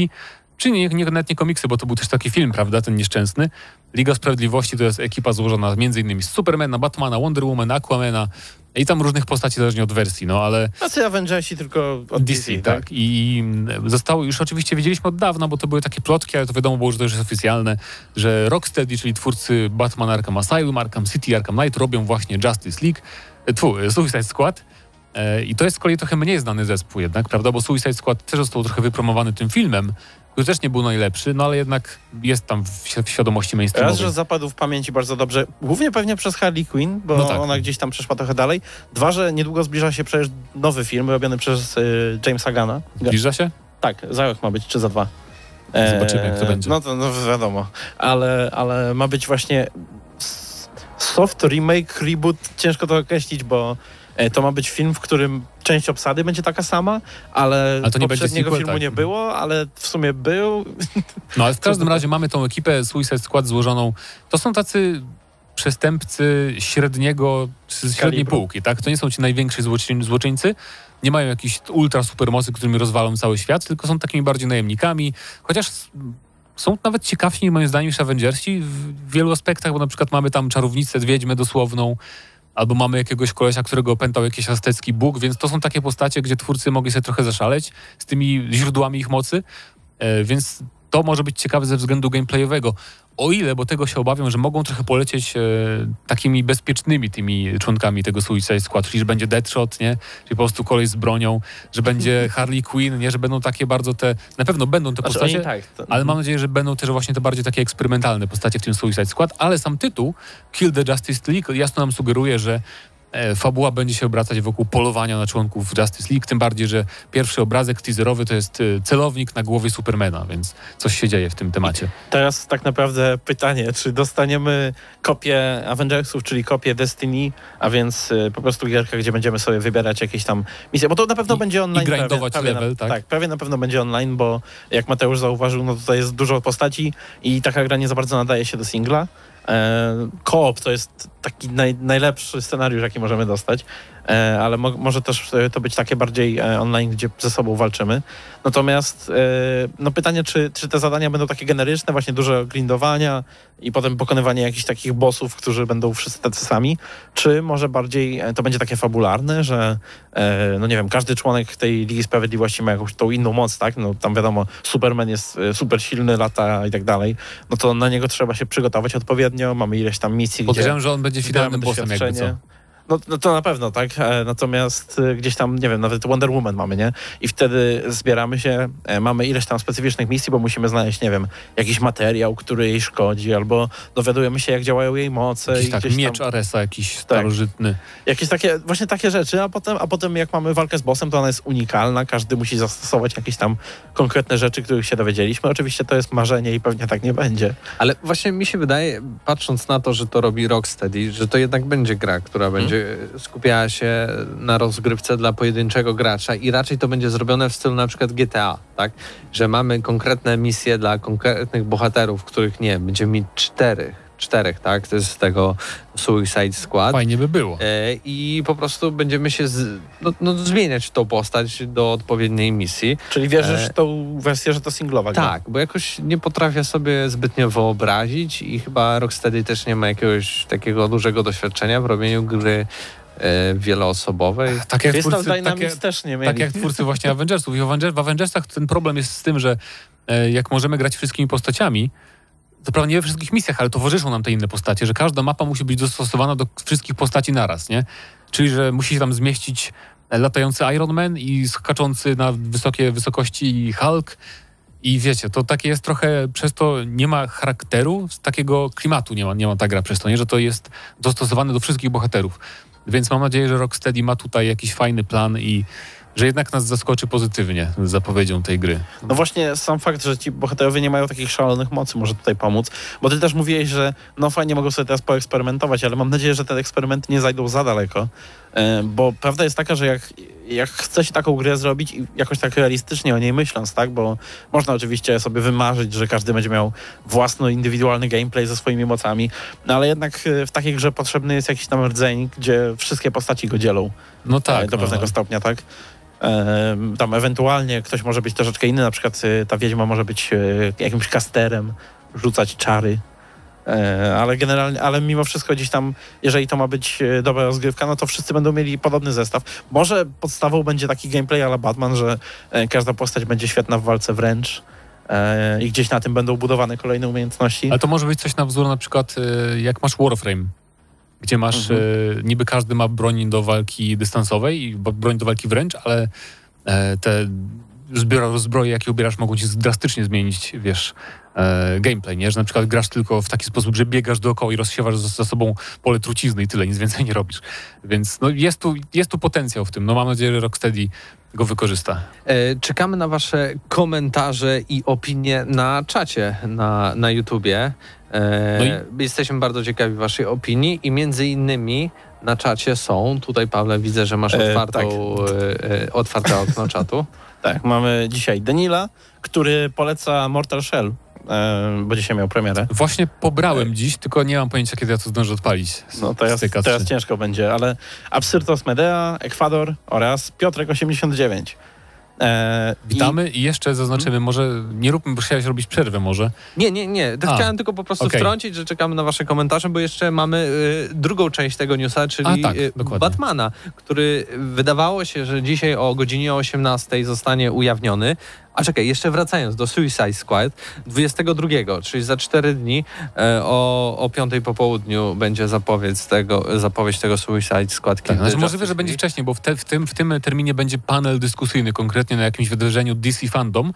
czy nie, nie, nawet nie komiksy, bo to był też taki film, prawda, ten nieszczęsny. Liga Sprawiedliwości to jest ekipa złożona m.in. z Supermana, Batmana, Wonder Woman, Aquamana i tam różnych postaci zależnie od wersji, no ale Tacy Avengersi tylko od DC, DC, tak. I mm, zostało, już oczywiście wiedzieliśmy od dawna, bo to były takie plotki, ale to wiadomo było, że to już jest oficjalne, że Rocksteady, czyli twórcy Batman Arkham Asylum, Arkham City, Arkham Knight robią właśnie Justice League, e, tfu, e, Suicide Squad. E, I to jest z kolei trochę mniej znany zespół jednak, prawda, bo Suicide Squad też został trochę wypromowany tym filmem, który też nie był najlepszy, no ale jednak jest tam w, świ- w świadomości Raz, mainstreamowej. że zapadł w pamięci bardzo dobrze, głównie pewnie przez Harley Quinn, bo No tak. ona gdzieś tam przeszła trochę dalej. Dwa, że niedługo zbliża się przecież nowy film robiony przez y, Jamesa Gana. Zbliża się? Tak, za rok ma być, czy za dwa. E, Zobaczymy, jak to będzie. No to no, wiadomo, ale, ale ma być właśnie soft remake, reboot, ciężko to określić, bo to ma być film, w którym część obsady będzie taka sama, ale, Ale to nie poprzedniego sequel, filmu tak. nie było, ale w sumie był. No ale w [laughs] każdym razie mamy tą ekipę Suicide Squad złożoną. To są tacy przestępcy średniego, średniej Kalibru. półki, tak? To nie są ci najwięksi złoczyń, złoczyńcy. Nie mają jakichś ultra supermocy, którymi rozwalą cały świat, tylko są takimi bardziej najemnikami. Chociaż są nawet ciekawsi moim zdaniem niż Avengersi w wielu aspektach, bo na przykład mamy tam czarownicę, wiedźmę dosłowną, albo mamy jakiegoś kolesia, którego opętał jakiś aztecki bóg, więc to są takie postacie, gdzie twórcy mogli sobie trochę zaszaleć z tymi źródłami ich mocy, e, więc to może być ciekawe ze względu gameplayowego. O ile, bo tego się obawiam, że mogą trochę polecieć e, takimi bezpiecznymi tymi członkami tego Suicide Squad, czyli że będzie Deadshot, nie? Czyli po prostu kolej z bronią, że będzie [laughs] Harley Quinn, nie? Że będą takie bardzo te... Na pewno będą te Znaczy, postacie, tak, to, ale mam nadzieję, że będą też właśnie te bardziej takie eksperymentalne postacie w tym Suicide Skład, ale sam tytuł Kill the Justice League jasno nam sugeruje, że fabuła będzie się obracać wokół polowania na członków Justice League, tym bardziej, że pierwszy obrazek teaserowy to jest e, celownik na głowie Supermana, więc coś się dzieje w tym temacie. Teraz tak naprawdę pytanie, czy dostaniemy kopię Avengersów, czyli kopię Destiny, a więc y, po prostu gierka, gdzie będziemy sobie wybierać jakieś tam misje, bo to na pewno I- będzie online. i grindować prawie, prawie level, na, tak? Tak, prawie na pewno będzie online, bo jak Mateusz zauważył, no tutaj jest dużo postaci i taka gra nie za bardzo nadaje się do singla. E, Koop to jest taki naj, najlepszy scenariusz, jaki możemy dostać, ale mo może też e, to być takie bardziej e, online, gdzie ze sobą walczymy. Natomiast e, no pytanie, czy, czy te zadania będą takie generyczne, właśnie dużo grindowania i potem pokonywanie jakichś takich bossów, którzy będą wszyscy tacy sami, czy może bardziej e, to będzie takie fabularne, że e, no nie wiem, każdy członek tej Ligi Sprawiedliwości ma jakąś tą inną moc, tak? No tam wiadomo, Superman jest e, super silny, lata i tak dalej, no to na niego trzeba się przygotować odpowiednio, mamy ileś tam misji, Podejrzewam, że on będzie finalnym bossem jakby co. No, no to na pewno, tak. E, Natomiast e, gdzieś tam, nie wiem, nawet Wonder Woman mamy, nie? I wtedy zbieramy się, e, mamy ileś tam specyficznych misji, bo musimy znaleźć, nie wiem, jakiś materiał, który jej szkodzi, albo dowiadujemy się, jak działają jej moce. Jakiś i tak, gdzieś miecz tam, Aresa jakiś starożytny. jakieś takie, właśnie takie rzeczy, a potem, a potem jak mamy walkę z bossem, to ona jest unikalna, każdy musi zastosować jakieś tam konkretne rzeczy, których się dowiedzieliśmy. Oczywiście to jest marzenie i pewnie tak nie będzie. Ale właśnie mi się wydaje, patrząc na to, że to robi Rocksteady, że to jednak będzie gra, która będzie skupiała się na rozgrywce dla pojedynczego gracza i raczej to będzie zrobione w stylu na przykład GTA, tak? Że mamy konkretne misje dla konkretnych bohaterów, których nie, będziemy mieć czterech, czterech, tak? To jest z tego Suicide Squad. Fajnie by było. E, I po prostu będziemy się z, no, no, zmieniać tą postać do odpowiedniej misji. Czyli wierzysz E, w tą wersję, że to singlowa gra? Tak, bo jakoś nie potrafię sobie zbytnio wyobrazić i chyba Rocksteady też nie ma jakiegoś takiego dużego doświadczenia w robieniu gry e, wieloosobowej. Tak jak Crystal twórcy, Dynamics takie, też nie mieli. tak jak twórcy właśnie [laughs] Avengersów. I w, Avenger, w Avengersach ten problem jest z tym, że jak możemy grać wszystkimi postaciami, to prawda nie we wszystkich misjach, ale towarzyszą nam te inne postacie, że każda mapa musi być dostosowana do wszystkich postaci naraz, nie? Czyli, że musi się tam zmieścić e, latający Iron Man i skaczący na wysokie wysokości Hulk. I wiecie, to takie jest trochę, przez to nie ma charakteru, takiego klimatu nie ma, nie ma ta gra przez to, nie? że to jest dostosowane do wszystkich bohaterów. Więc mam nadzieję, że Rocksteady ma tutaj jakiś fajny plan i że jednak nas zaskoczy pozytywnie z zapowiedzią tej gry. No właśnie sam fakt, że ci bohaterowie nie mają takich szalonych mocy może tutaj pomóc, bo ty też mówiłeś, że no fajnie mogą sobie teraz poeksperymentować, ale mam nadzieję, że te eksperymenty nie zajdą za daleko, e, bo prawda jest taka, że jak, jak chce się taką grę zrobić i jakoś tak realistycznie o niej myśląc, tak, bo można oczywiście sobie wymarzyć, że każdy będzie miał własny, indywidualny gameplay ze swoimi mocami, no ale jednak e, w takiej grze potrzebny jest jakiś tam rdzeń, gdzie wszystkie postaci go dzielą No e, tak. do no. pewnego stopnia, tak? Tam ewentualnie ktoś może być troszeczkę inny, na przykład e, ta wiedźma może być e, jakimś kasterem, rzucać czary. E, Ale generalnie, ale mimo wszystko gdzieś tam, jeżeli to ma być e, dobra rozgrywka, no to wszyscy będą mieli podobny zestaw. Może podstawą będzie taki gameplay ale Batman, że e, każda postać będzie świetna w walce wręcz e, i gdzieś na tym będą budowane kolejne umiejętności. Ale to może być coś na wzór na przykład jak masz Warframe, gdzie masz, Mhm. e, niby każdy ma broń do walki dystansowej i broń do walki wręcz, ale e, te zbiora, zbroje, jakie ubierasz, mogą ci drastycznie zmienić, wiesz, gameplay, nie? Że na przykład grasz tylko w taki sposób, że biegasz dookoła i rozsiewasz za, sobą pole trucizny i tyle, nic więcej nie robisz. Więc no, jest, tu, jest tu potencjał w tym. No mam nadzieję, że Rocksteady go wykorzysta. E, Czekamy na Wasze komentarze i opinie na czacie na, na YouTubie. E, No Jesteśmy bardzo ciekawi Waszej opinii i między innymi na czacie są, tutaj Pawle widzę, że masz E, otwartą, e, e, otwarte okno czatu. [laughs] Tak, mamy dzisiaj Denila, który poleca Mortal Shell, e, bo dzisiaj miał premierę. Właśnie pobrałem dziś, tylko nie mam pojęcia, kiedy ja to zdążę odpalić. No teraz, z TK3. teraz ciężko będzie, ale Absyrtos Medea, Ekwador oraz Piotrek 89. E, Witamy i jeszcze zaznaczymy, może nie róbmy, bo chciałeś robić przerwę może. Nie, nie, nie. A, chciałem tylko po prostu okej. wtrącić, że czekamy na wasze komentarze, bo jeszcze mamy y, drugą część tego newsa, czyli A, tak, y. Batmana, który wydawało się, że dzisiaj o godzinie 18 zostanie ujawniony. A czekaj, jeszcze wracając do Suicide Squad, 22, czyli za 4 dni e, o, o 5 po południu będzie zapowiedź tego, zapowiedź tego Suicide Squad. Tak, znaczy możliwe, że będzie wcześniej, bo w, te, w, tym, w tym terminie będzie panel dyskusyjny konkretnie na jakimś wydarzeniu DC Fandom.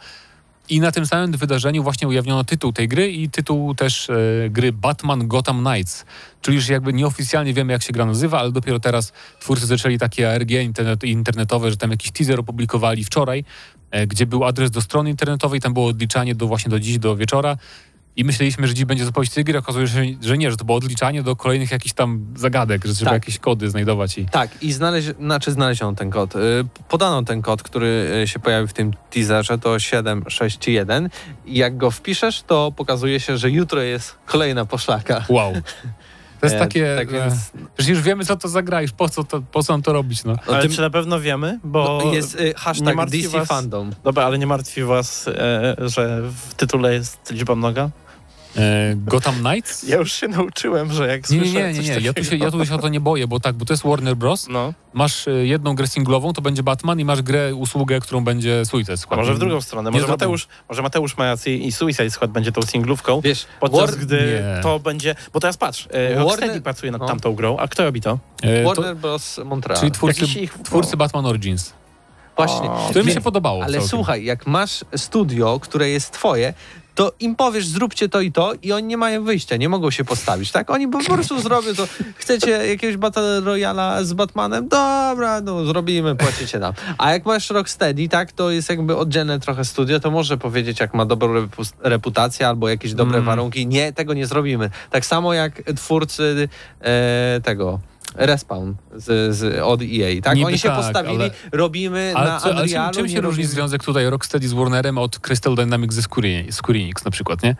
I na tym samym wydarzeniu właśnie ujawniono tytuł tej gry i tytuł też e, gry Batman Gotham Knights. Czyli już jakby nieoficjalnie wiemy, jak się gra nazywa, ale dopiero teraz twórcy zaczęli takie ARG internet, internetowe, że tam jakiś teaser opublikowali wczoraj, gdzie był adres do strony internetowej, tam było odliczanie do właśnie do dziś, do wieczora. I myśleliśmy, że dziś będzie zapowiedź gry, okazuje się, że nie, że to było odliczanie do kolejnych jakichś tam zagadek, że trzeba Tak. jakieś kody znajdować i... Tak, i znaleźć, znaczy znaleziono ten kod. Y, Podano ten kod, który y, się pojawił w tym teaserze, to 761. I jak go wpiszesz, to pokazuje się, że jutro jest kolejna poszlaka. Wow. [laughs] To jest E, takie. Tak więc Przecież już wiemy, co to zagrajesz, po co, to, po co nam to robić, no. ale tym czy na pewno wiemy? Bo no, jest y, nie hashtag martwi DC was- Fandom. Dobra, ale nie martwi was, e, że w tytule jest liczba mnoga? E, Gotham Knights? Ja już się nauczyłem, że jak Nie, nie, słyszę nie, nie, nie. Ja tu, się, ja tu się o to nie boję, bo tak, bo to jest Warner Bros. No, Masz e, jedną grę singlową, to będzie Batman i masz grę, usługę, którą będzie Suicide a Squad. może w drugą stronę. Nie Może. Mateusz, może Mateusz ma rację i Suicide Squad będzie tą singlówką, Wiesz, podczas War- gdy Nie. to będzie... Bo teraz patrz, e, Warner- Rocksteady pracuje nad no. tamtą grą, a kto robi to? E, to, Warner Bros. Montreal. czyli twórcy, ich- twórcy Batman Origins. Właśnie. O, Które mi się podobało. Ale całkiem. słuchaj, jak masz studio, które jest twoje, to im powiesz, zróbcie to i to i oni nie mają wyjścia, nie mogą się postawić, tak? Oni po [laughs] prostu zrobią to. Chcecie jakiegoś Battle Royala z Batmanem? Dobra, no zrobimy, płacicie nam. A jak masz Rocksteady, tak, to jest jakby oddzielne trochę studio, to może powiedzieć, jak ma dobrą repu- reputację albo jakieś dobre Mm. warunki. Nie, tego nie zrobimy. Tak samo jak twórcy e, tego... Respawn z, z, od EA, tak? Niby Oni się tak, postawili, ale- robimy Ale, na co, ale czym, Unrealu. czym nie się różni związek tutaj Rocksteady z Warnerem od Crystal Dynamics ze Square Enix na przykład, nie?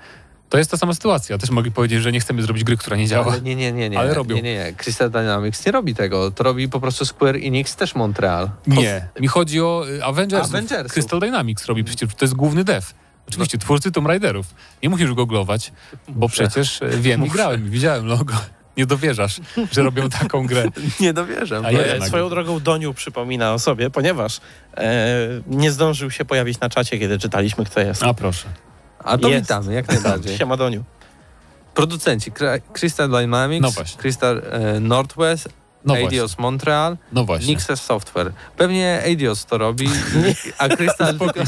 To jest ta sama sytuacja. Też mogli powiedzieć, że nie chcemy zrobić gry, która nie działa. Ale nie, nie, nie, nie. Ale robią. Nie, nie, nie. Crystal Dynamics nie robi tego. To robi po prostu Square Enix, też Montreal. Nie, mi chodzi o y, Avengers. Crystal Dynamics robi przecież, to jest główny dev. Oczywiście twórcy Tomb Raiderów. Nie musisz googlować, bo Muszę. przecież y, wiem i grałem, widziałem logo. Nie dowierzasz, że robią taką grę. [laughs] Nie dowierzę. A jednak. Swoją drogą Doniu przypomina o sobie, ponieważ e, nie zdążył się pojawić na czacie, kiedy czytaliśmy, kto jest. A proszę. A to Jest. witamy, jak najbardziej. Siema Doniu. Producenci Cry- Crystal Dynamics, No. Crystal e, Northwest, No właśnie. Eidos Montreal, No właśnie. Nixes Software. Pewnie Eidos to robi, [laughs] a Crystal [laughs] tylko...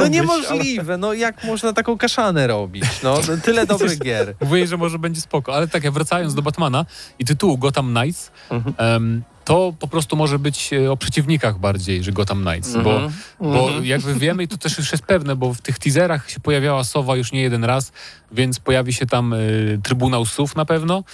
No niemożliwe, no jak można taką kaszanę robić? No, no tyle dobrych [laughs] gier. Mówię, że może będzie spoko, ale tak, wracając do Batmana i tytułu Gotham Knights, Mhm. em, to po prostu może być e, o przeciwnikach bardziej, że Gotham Knights, bo Mhm. Bo Mhm. jakby wiemy, i to też już jest pewne, bo w tych teaserach się pojawiała Sowa już nie jeden raz, więc pojawi się tam y, Trybunał Sów na pewno.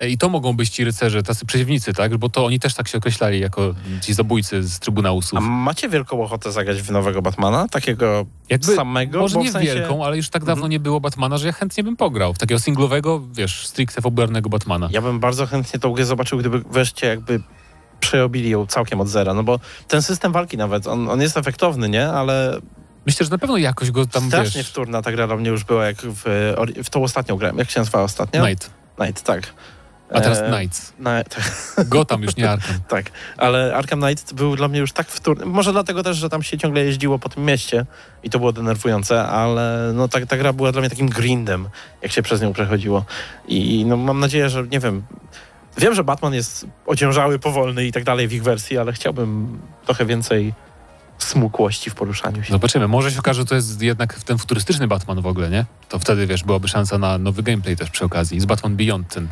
E, I to mogą być ci rycerze, tacy przeciwnicy, tak? Bo to oni też tak się określali jako ci zabójcy z Trybunału Sów. A macie wielką ochotę zagrać w nowego Batmana? Takiego Jakby, samego? może nie sensie- wielką, ale już tak dawno nie było Batmana, że ja chętnie bym pograł w takiego singlowego, wiesz, stricte fabularnego Batmana. Ja bym bardzo chętnie tą grę zobaczył, gdyby wreszcie jakby przerobili ją całkiem od zera, no bo ten system walki nawet, on, on jest efektowny, nie? Ale Myślę, że na pewno jakoś go tam, strasznie wiesz, wtórna ta gra dla mnie już była, jak w, ori- w tą ostatnią grę. Jak się nazywała ostatnio? Night, Night, tak. A teraz E, Knights. Na, tak, [laughs] Gotham już nie Arkham. tak, ale Arkham Knight był dla mnie już tak wtórny. Może dlatego też, że tam się ciągle jeździło po tym mieście i to było denerwujące, ale no ta, ta gra była dla mnie takim grindem, jak się przez nią przechodziło. I no mam nadzieję, że nie wiem. Wiem, że Batman jest ociężały, powolny i tak dalej w ich wersji, ale chciałbym trochę więcej smukłości w poruszaniu się. Zobaczymy. Może się okaże, że to jest jednak ten futurystyczny Batman w ogóle, nie? To wtedy, wiesz, byłaby szansa na nowy gameplay też przy okazji. Z Batman Beyond ten.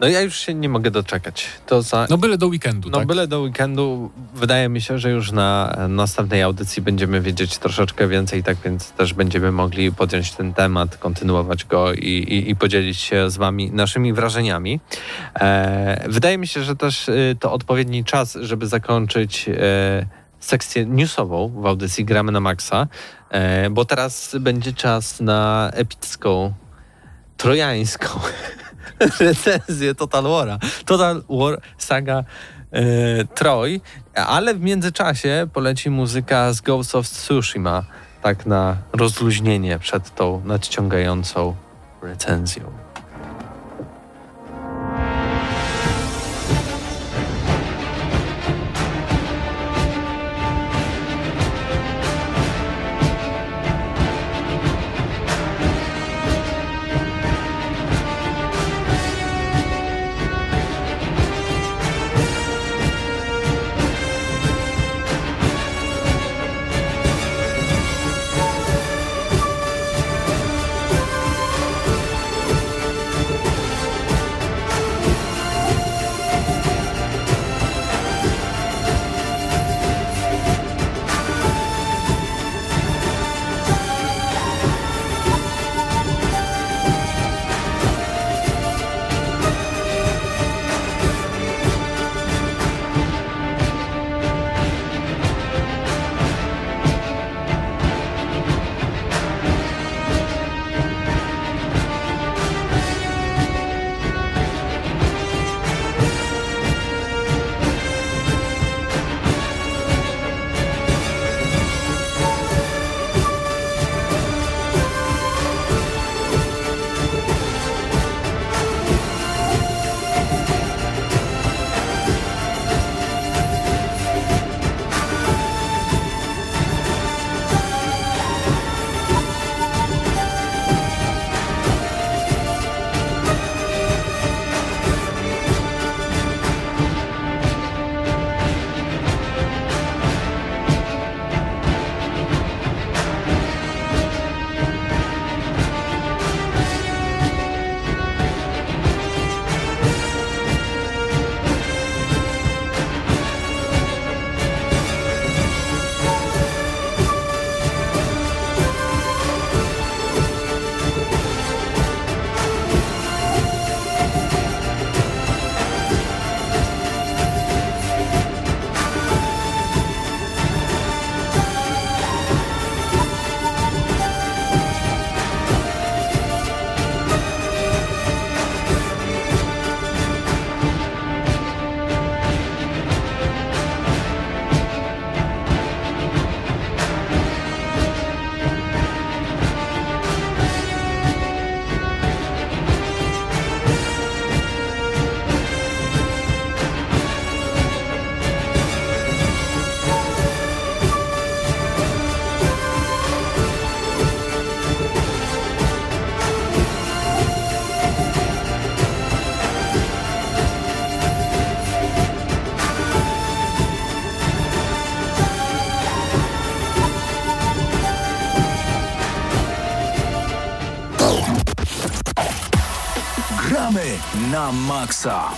No ja już się nie mogę doczekać. To za... No byle do weekendu, No tak? byle do weekendu. Wydaje mi się, że już na następnej audycji będziemy wiedzieć troszeczkę więcej, tak więc też będziemy mogli podjąć ten temat, kontynuować go i, i, i podzielić się z wami naszymi wrażeniami. E, wydaje mi się, że też e, to odpowiedni czas, żeby zakończyć e, sekcję newsową w audycji Gramy na Maxa, e, bo teraz będzie czas na epicką, trojańską [laughs] [laughs] recenzję Total War'a. Total War Saga e, Troy, ale w międzyczasie poleci muzyka z Ghost of Tsushima, tak na rozluźnienie przed tą nadciągającą recenzją. Na maksa.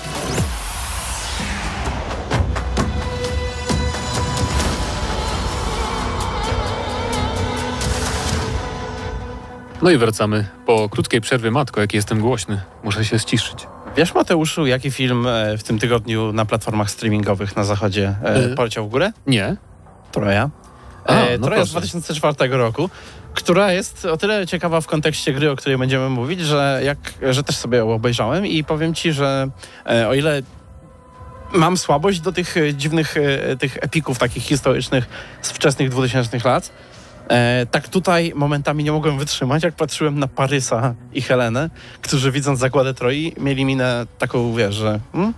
No i wracamy. Po krótkiej przerwie, matko, jaki jestem głośny. Muszę się ściszyć. Wiesz, Mateuszu, jaki film e, w tym tygodniu na platformach streamingowych na zachodzie e, Y. poleciał w górę? Nie? Troja. A, E, no Troja z proszę. 2004 roku, która jest o tyle ciekawa w kontekście gry, o której będziemy mówić, że, jak, że też sobie ją obejrzałem i powiem ci, że e, o ile mam słabość do tych e, dziwnych e, tych epików takich historycznych z wczesnych 2000 lat, e, tak tutaj momentami nie mogłem wytrzymać, jak patrzyłem na Parysa i Helenę, którzy widząc zagładę Troi mieli minę taką, wiesz, że hmm?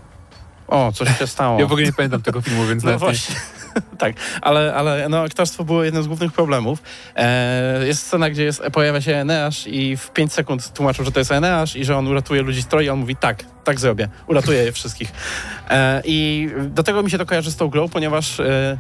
o, coś się stało. Ja w ogóle nie pamiętam tego filmu, więc No właśnie. [laughs] tak, ale, ale no, aktorstwo było jednym z głównych problemów. E, jest scena, gdzie jest, pojawia się Eneasz i w 5 sekund tłumaczą, że to jest Eneasz i że on uratuje ludzi z Troi. On mówi tak, tak zrobię, uratuję je wszystkich. E, I do tego mi się to kojarzy z tą grą, ponieważ e,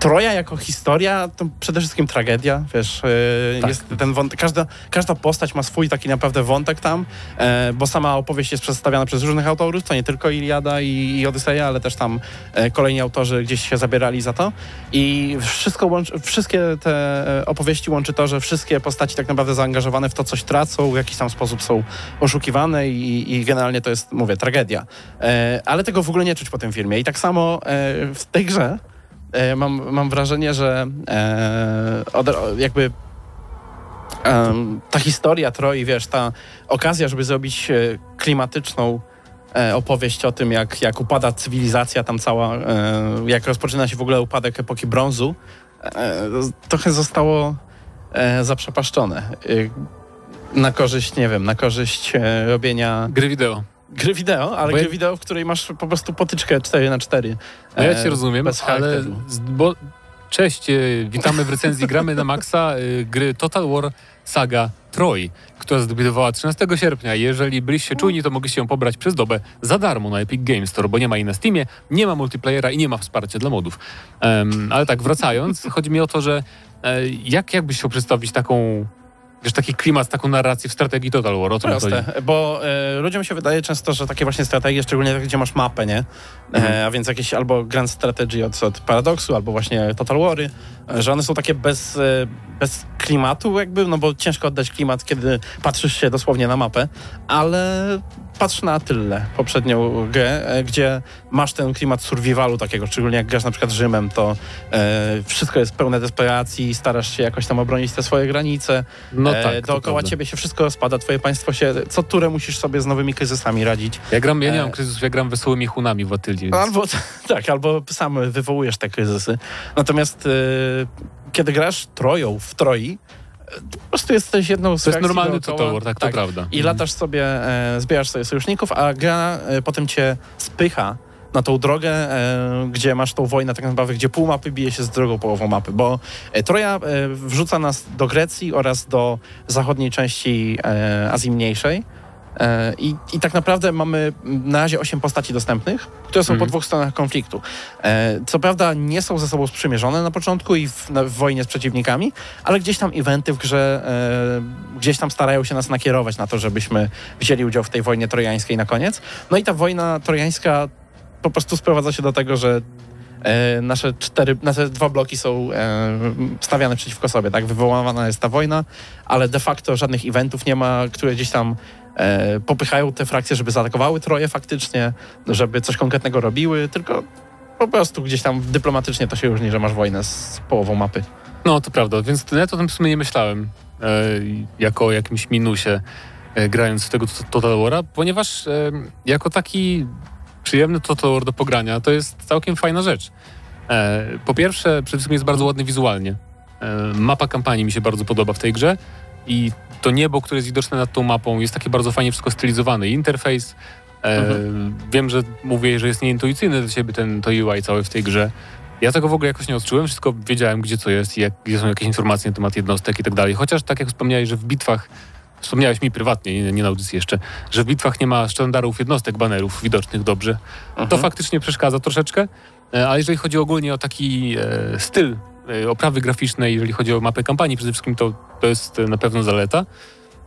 Troja jako historia to przede wszystkim tragedia, wiesz, e, Tak. jest ten wątek, każda, każda postać ma swój taki naprawdę wątek tam, e, bo sama opowieść jest przedstawiana przez różnych autorów, to nie tylko Iliada i, i Odyseja, ale też tam e, kolejni autorzy gdzieś się zabierali za to i wszystko łączy, wszystkie te opowieści łączy to, że wszystkie postaci tak naprawdę zaangażowane w to coś tracą, w jakiś tam sposób są oszukiwane i, i generalnie to jest, mówię, tragedia. Ale tego w ogóle nie czuć po tym filmie i tak samo w tej grze mam, mam wrażenie, że e, jakby ta historia Troi, wiesz, ta okazja, żeby zrobić e, klimatyczną e, opowieść o tym, jak, jak upada cywilizacja tam cała, e, jak rozpoczyna się w ogóle upadek epoki brązu, e, trochę zostało e, zaprzepaszczone. E, na korzyść, nie wiem, na korzyść e, robienia Gry wideo. Gry wideo, ale Bo ja- gry wideo, w której masz po prostu potyczkę 4 na 4 No ja cię rozumiem, bez ale... Bo... Cześć, e, witamy w recenzji Gramy na Maxa e, gry Total War Saga Troy, która zdebiutowała 13 sierpnia. Jeżeli byliście czujni, to mogliście ją pobrać przez dobę za darmo na Epic Games Store, bo nie ma jej na Steamie, nie ma multiplayera i nie ma wsparcia dla modów. Em, ale tak, wracając, chodzi mi o to, że e, jak, jak byś chciał przedstawić taką, wiesz, taki klimat, taką narrację w strategii Total War? O co? Proste, bo e, ludziom się wydaje często, że takie właśnie strategie, szczególnie takie, gdzie masz mapę, nie? E, a więc jakieś albo Grand Strategy od, od Paradoxu, albo właśnie Total Wary, e, że one są takie bez, bez klimatu jakby, no bo ciężko oddać klimat, kiedy patrzysz się dosłownie na mapę, ale patrz na tyle poprzednią grę, e, gdzie masz ten klimat survivalu takiego, szczególnie jak grasz na przykład Rzymem, to e, wszystko jest pełne desperacji, starasz się jakoś tam obronić te swoje granice, No e, tak, to dookoła prawda. ciebie się wszystko rozpada, twoje państwo się, co turę musisz sobie z nowymi kryzysami radzić. Ja gram, ja nie E, mam kryzysów, ja gram wesołymi hunami w Atylii. Więc... Albo [laughs] tak, albo sam wywołujesz te kryzysy. Natomiast e, kiedy grasz troją w troi, e, po prostu jesteś jedną z To jest normalny. Total War, tak, to prawda. I latasz sobie, e, zbierasz sobie sojuszników, a gra e, potem cię spycha na tą drogę, e, gdzie masz tą wojnę tak naprawdę, gdzie pół mapy bije się z drugą połową mapy, bo e, Troja e, wrzuca nas do Grecji oraz do zachodniej części e, Azji Mniejszej. E, I, I tak naprawdę mamy na razie 8 postaci dostępnych, które są po Mhm. dwóch stronach konfliktu. E, co prawda nie są ze sobą sprzymierzone na początku i w, w wojnie z przeciwnikami, ale gdzieś tam eventy w grze e, gdzieś tam starają się nas nakierować na to, żebyśmy wzięli udział w tej wojnie trojańskiej na koniec. No i ta wojna trojańska po prostu sprowadza się do tego, że e, nasze cztery, nasze dwa bloki są e, stawiane przeciwko sobie, tak? Wywoływana jest ta wojna, ale de facto żadnych eventów nie ma, które gdzieś tam e, popychają te frakcje, żeby zaatakowały Troje faktycznie, żeby coś konkretnego robiły, tylko po prostu gdzieś tam dyplomatycznie to się różni, że masz wojnę z połową mapy. No, to prawda, więc ja to tym w sumie nie myślałem e, jako o jakimś minusie e, grając w tego Total War'a, ponieważ e, jako taki przyjemny Total War do pogrania to jest całkiem fajna rzecz. E, po pierwsze, przede wszystkim jest bardzo ładny wizualnie. E, mapa kampanii mi się bardzo podoba w tej grze i to niebo, które jest widoczne nad tą mapą jest takie bardzo fajnie wszystko stylizowane. Interfejs, e, wiem, że mówię, że jest nieintuicyjny dla ciebie ten to UI cały w tej grze, ja tego w ogóle jakoś nie odczułem, wszystko wiedziałem, gdzie co jest, i jak, gdzie są jakieś informacje na temat jednostek i tak dalej. Chociaż tak jak wspomniałeś, że w bitwach, wspomniałeś mi prywatnie, nie, nie na audycji jeszcze, że w bitwach nie ma sztandarów jednostek, banerów widocznych dobrze, to Mhm. faktycznie przeszkadza troszeczkę, ale jeżeli chodzi ogólnie o taki e, styl oprawy graficznej, jeżeli chodzi o mapę kampanii przede wszystkim, to, to jest e, na pewno zaleta.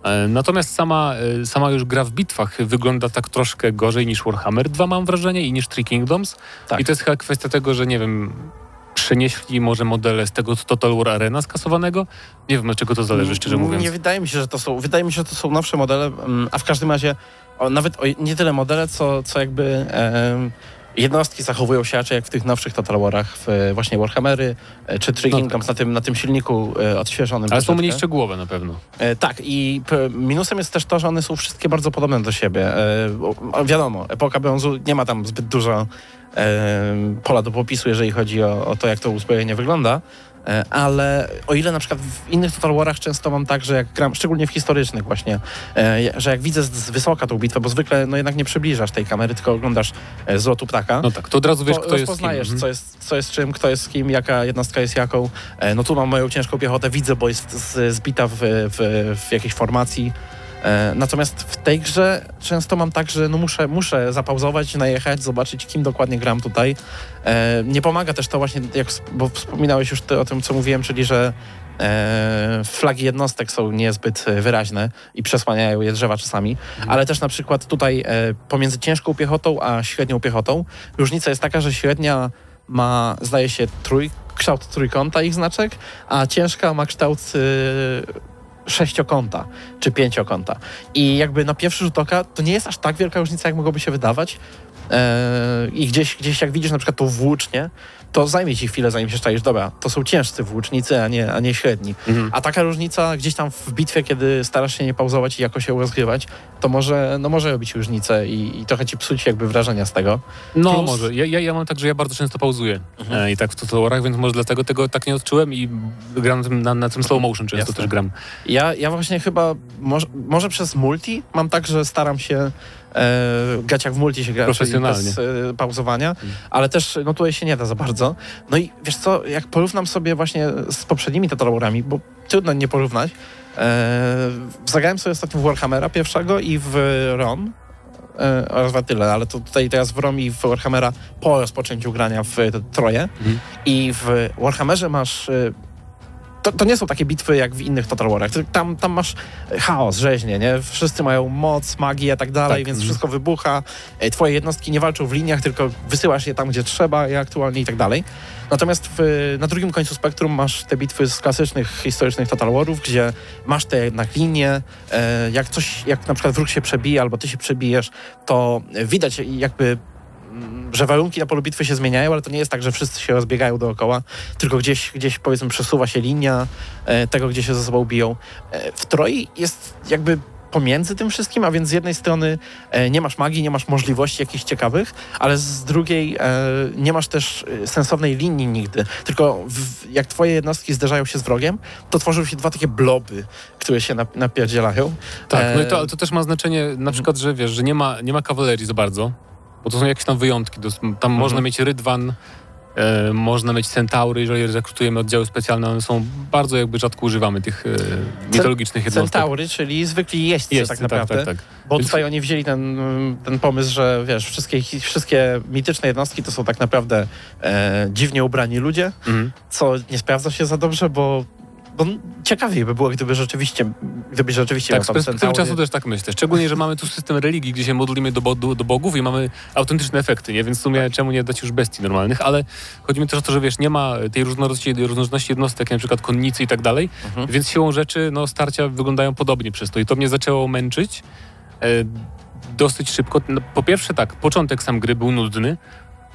E, Natomiast sama, e, sama już gra w bitwach wygląda tak troszkę gorzej niż Warhammer 2 mam wrażenie i niż Three Kingdoms. Tak. I to jest chyba kwestia tego, że nie wiem, przenieśli może modele z tego Total War Arena skasowanego. Nie wiem, od czego to zależy, szczerze mówiąc. Nie wydaje mi się, że to są, wydaje mi się, że to są nowsze modele, mm, a w każdym razie o, nawet o, nie tyle modele, co, co jakby em, jednostki zachowują się raczej jak w tych nowszych Total Warach, w e, właśnie Warhammery e, czy Three No Kingdoms na, tym, na tym silniku e, odświeżonym. Ale są mniej szczegółowe na pewno. Tak, i minusem jest też to, że one są wszystkie bardzo podobne do siebie. Wiadomo, epoka brązu nie ma tam zbyt dużo pola do popisu, jeżeli chodzi o, o to, jak to uzbrojenie wygląda. E, Ale o ile na przykład w innych Total Warach często mam tak, że jak gram, szczególnie w historycznych właśnie, e, że jak widzę z, wysoka tą bitwę, bo zwykle no jednak nie przybliżasz tej kamery, tylko oglądasz e, z lotu ptaka, No tak, to od razu wiesz, to kto jest kim. Mhm. co, jest, co jest czym, kto jest z kim, jaka jednostka jest jaką. No tu mam moją ciężką piechotę, widzę, bo jest zbita w, w, w jakiejś formacji. E, Natomiast w tej grze często mam tak, że no muszę, muszę zapauzować, najechać, zobaczyć, kim dokładnie gram tutaj. E, Nie pomaga też to właśnie, jak, bo wspominałeś już ty o tym, co mówiłem, czyli że e, flagi jednostek są niezbyt wyraźne i przesłaniają je drzewa czasami, ale też na przykład tutaj pomiędzy ciężką piechotą a średnią piechotą różnica jest taka, że średnia ma, zdaje się, trój, kształt trójkąta ich znaczek, a ciężka ma kształt y, sześciokąta czy pięciokąta. I jakby na pierwszy rzut oka to nie jest aż tak wielka różnica, jak mogłoby się wydawać. Eee, I gdzieś, gdzieś jak widzisz na przykład tą włócznię, to zajmie ci chwilę, zanim się szczaisz, dobra, to są ciężcy włócznicy, a nie, a nie średni. Mhm. A taka różnica gdzieś tam w bitwie, kiedy starasz się nie pauzować i jakoś się rozgrywać, to może, no może robić różnicę i, i trochę ci psuć jakby wrażenia z tego. No Plus- może. Ja, ja, ja mam tak, że ja bardzo często pauzuję Mhm. e, i tak w Total Warach, więc może dlatego tego tak nie odczułem i gram na tym, na, na tym slow motion często Jasne. też gram. Ja, ja właśnie chyba, może, może przez multi mam tak, że staram się e, jak w multi się gra, Profesjonalnie. bez e, pauzowania, ale też no tutaj się nie da za bardzo. No i wiesz co, jak porównam sobie właśnie z poprzednimi Total Warami, bo trudno nie porównać, e, zagrałem sobie ostatnio w Warhammera pierwszego i w ROM, oraz w tyle, ale to tutaj teraz w ROM i w Warhammera po rozpoczęciu grania w Troje Mhm. i w Warhammerze masz to, to nie są takie bitwy jak w innych Total Warach. Tam, tam masz chaos, rzeźnie, nie? Wszyscy mają moc, magię i tak dalej, Tak, więc wszystko wybucha. E, Twoje jednostki nie walczą w liniach, tylko wysyłasz je tam, gdzie trzeba i aktualnie i tak dalej. Natomiast w, na drugim końcu spektrum masz te bitwy z klasycznych, historycznych Total Warów, gdzie masz te jednak linie. E, jak coś, jak na przykład wróg się przebije albo ty się przebijesz, to widać jakby że warunki na polu bitwy się zmieniają, ale to nie jest tak, że wszyscy się rozbiegają dookoła, tylko gdzieś, gdzieś powiedzmy przesuwa się linia e, tego, gdzie się ze sobą biją. E, w Troi jest jakby pomiędzy tym wszystkim, a więc z jednej strony e, nie masz magii, nie masz możliwości jakichś ciekawych, ale z drugiej nie masz też sensownej linii nigdy. Tylko w, jak twoje jednostki zderzają się z wrogiem, to tworzą się dwa takie bloby, które się nap- napierdzielają. Tak, no i to, to też ma znaczenie na przykład, że wiesz, że nie ma, nie ma kawalerii za bardzo, bo to są jakieś tam wyjątki. Tam Mhm. można mieć rydwan, e, można mieć centaury, jeżeli rekrutujemy oddziały specjalne, one są bardzo jakby rzadko używamy tych e, mitologicznych jednostek. Centaury, czyli zwykli jeźdźcy, Jest, tak tak, naprawdę. tak, tak. Bo Więc- tutaj oni wzięli ten, ten pomysł, że wiesz, wszystkie, wszystkie mityczne jednostki to są tak naprawdę e, dziwnie ubrani ludzie, Mhm. co nie sprawdza się za dobrze, bo, bo ciekawiej by było, gdyby rzeczywiście, gdyby rzeczywiście Tak, z perspektywy czasu też tak myślę. Szczególnie, że mamy tu system religii, gdzie się modlimy do, bo- do, do bogów i mamy autentyczne efekty, nie? Więc w sumie czemu nie dać już bestii normalnych, ale chodzi mi też o to, że wiesz, nie ma tej różnorodności, różnorodności jednostek, jak na przykład konnicy i tak dalej, Mhm. więc siłą rzeczy no, starcia wyglądają podobnie przez to i to mnie zaczęło męczyć e, dosyć szybko. No, po pierwsze tak, początek sam gry był nudny,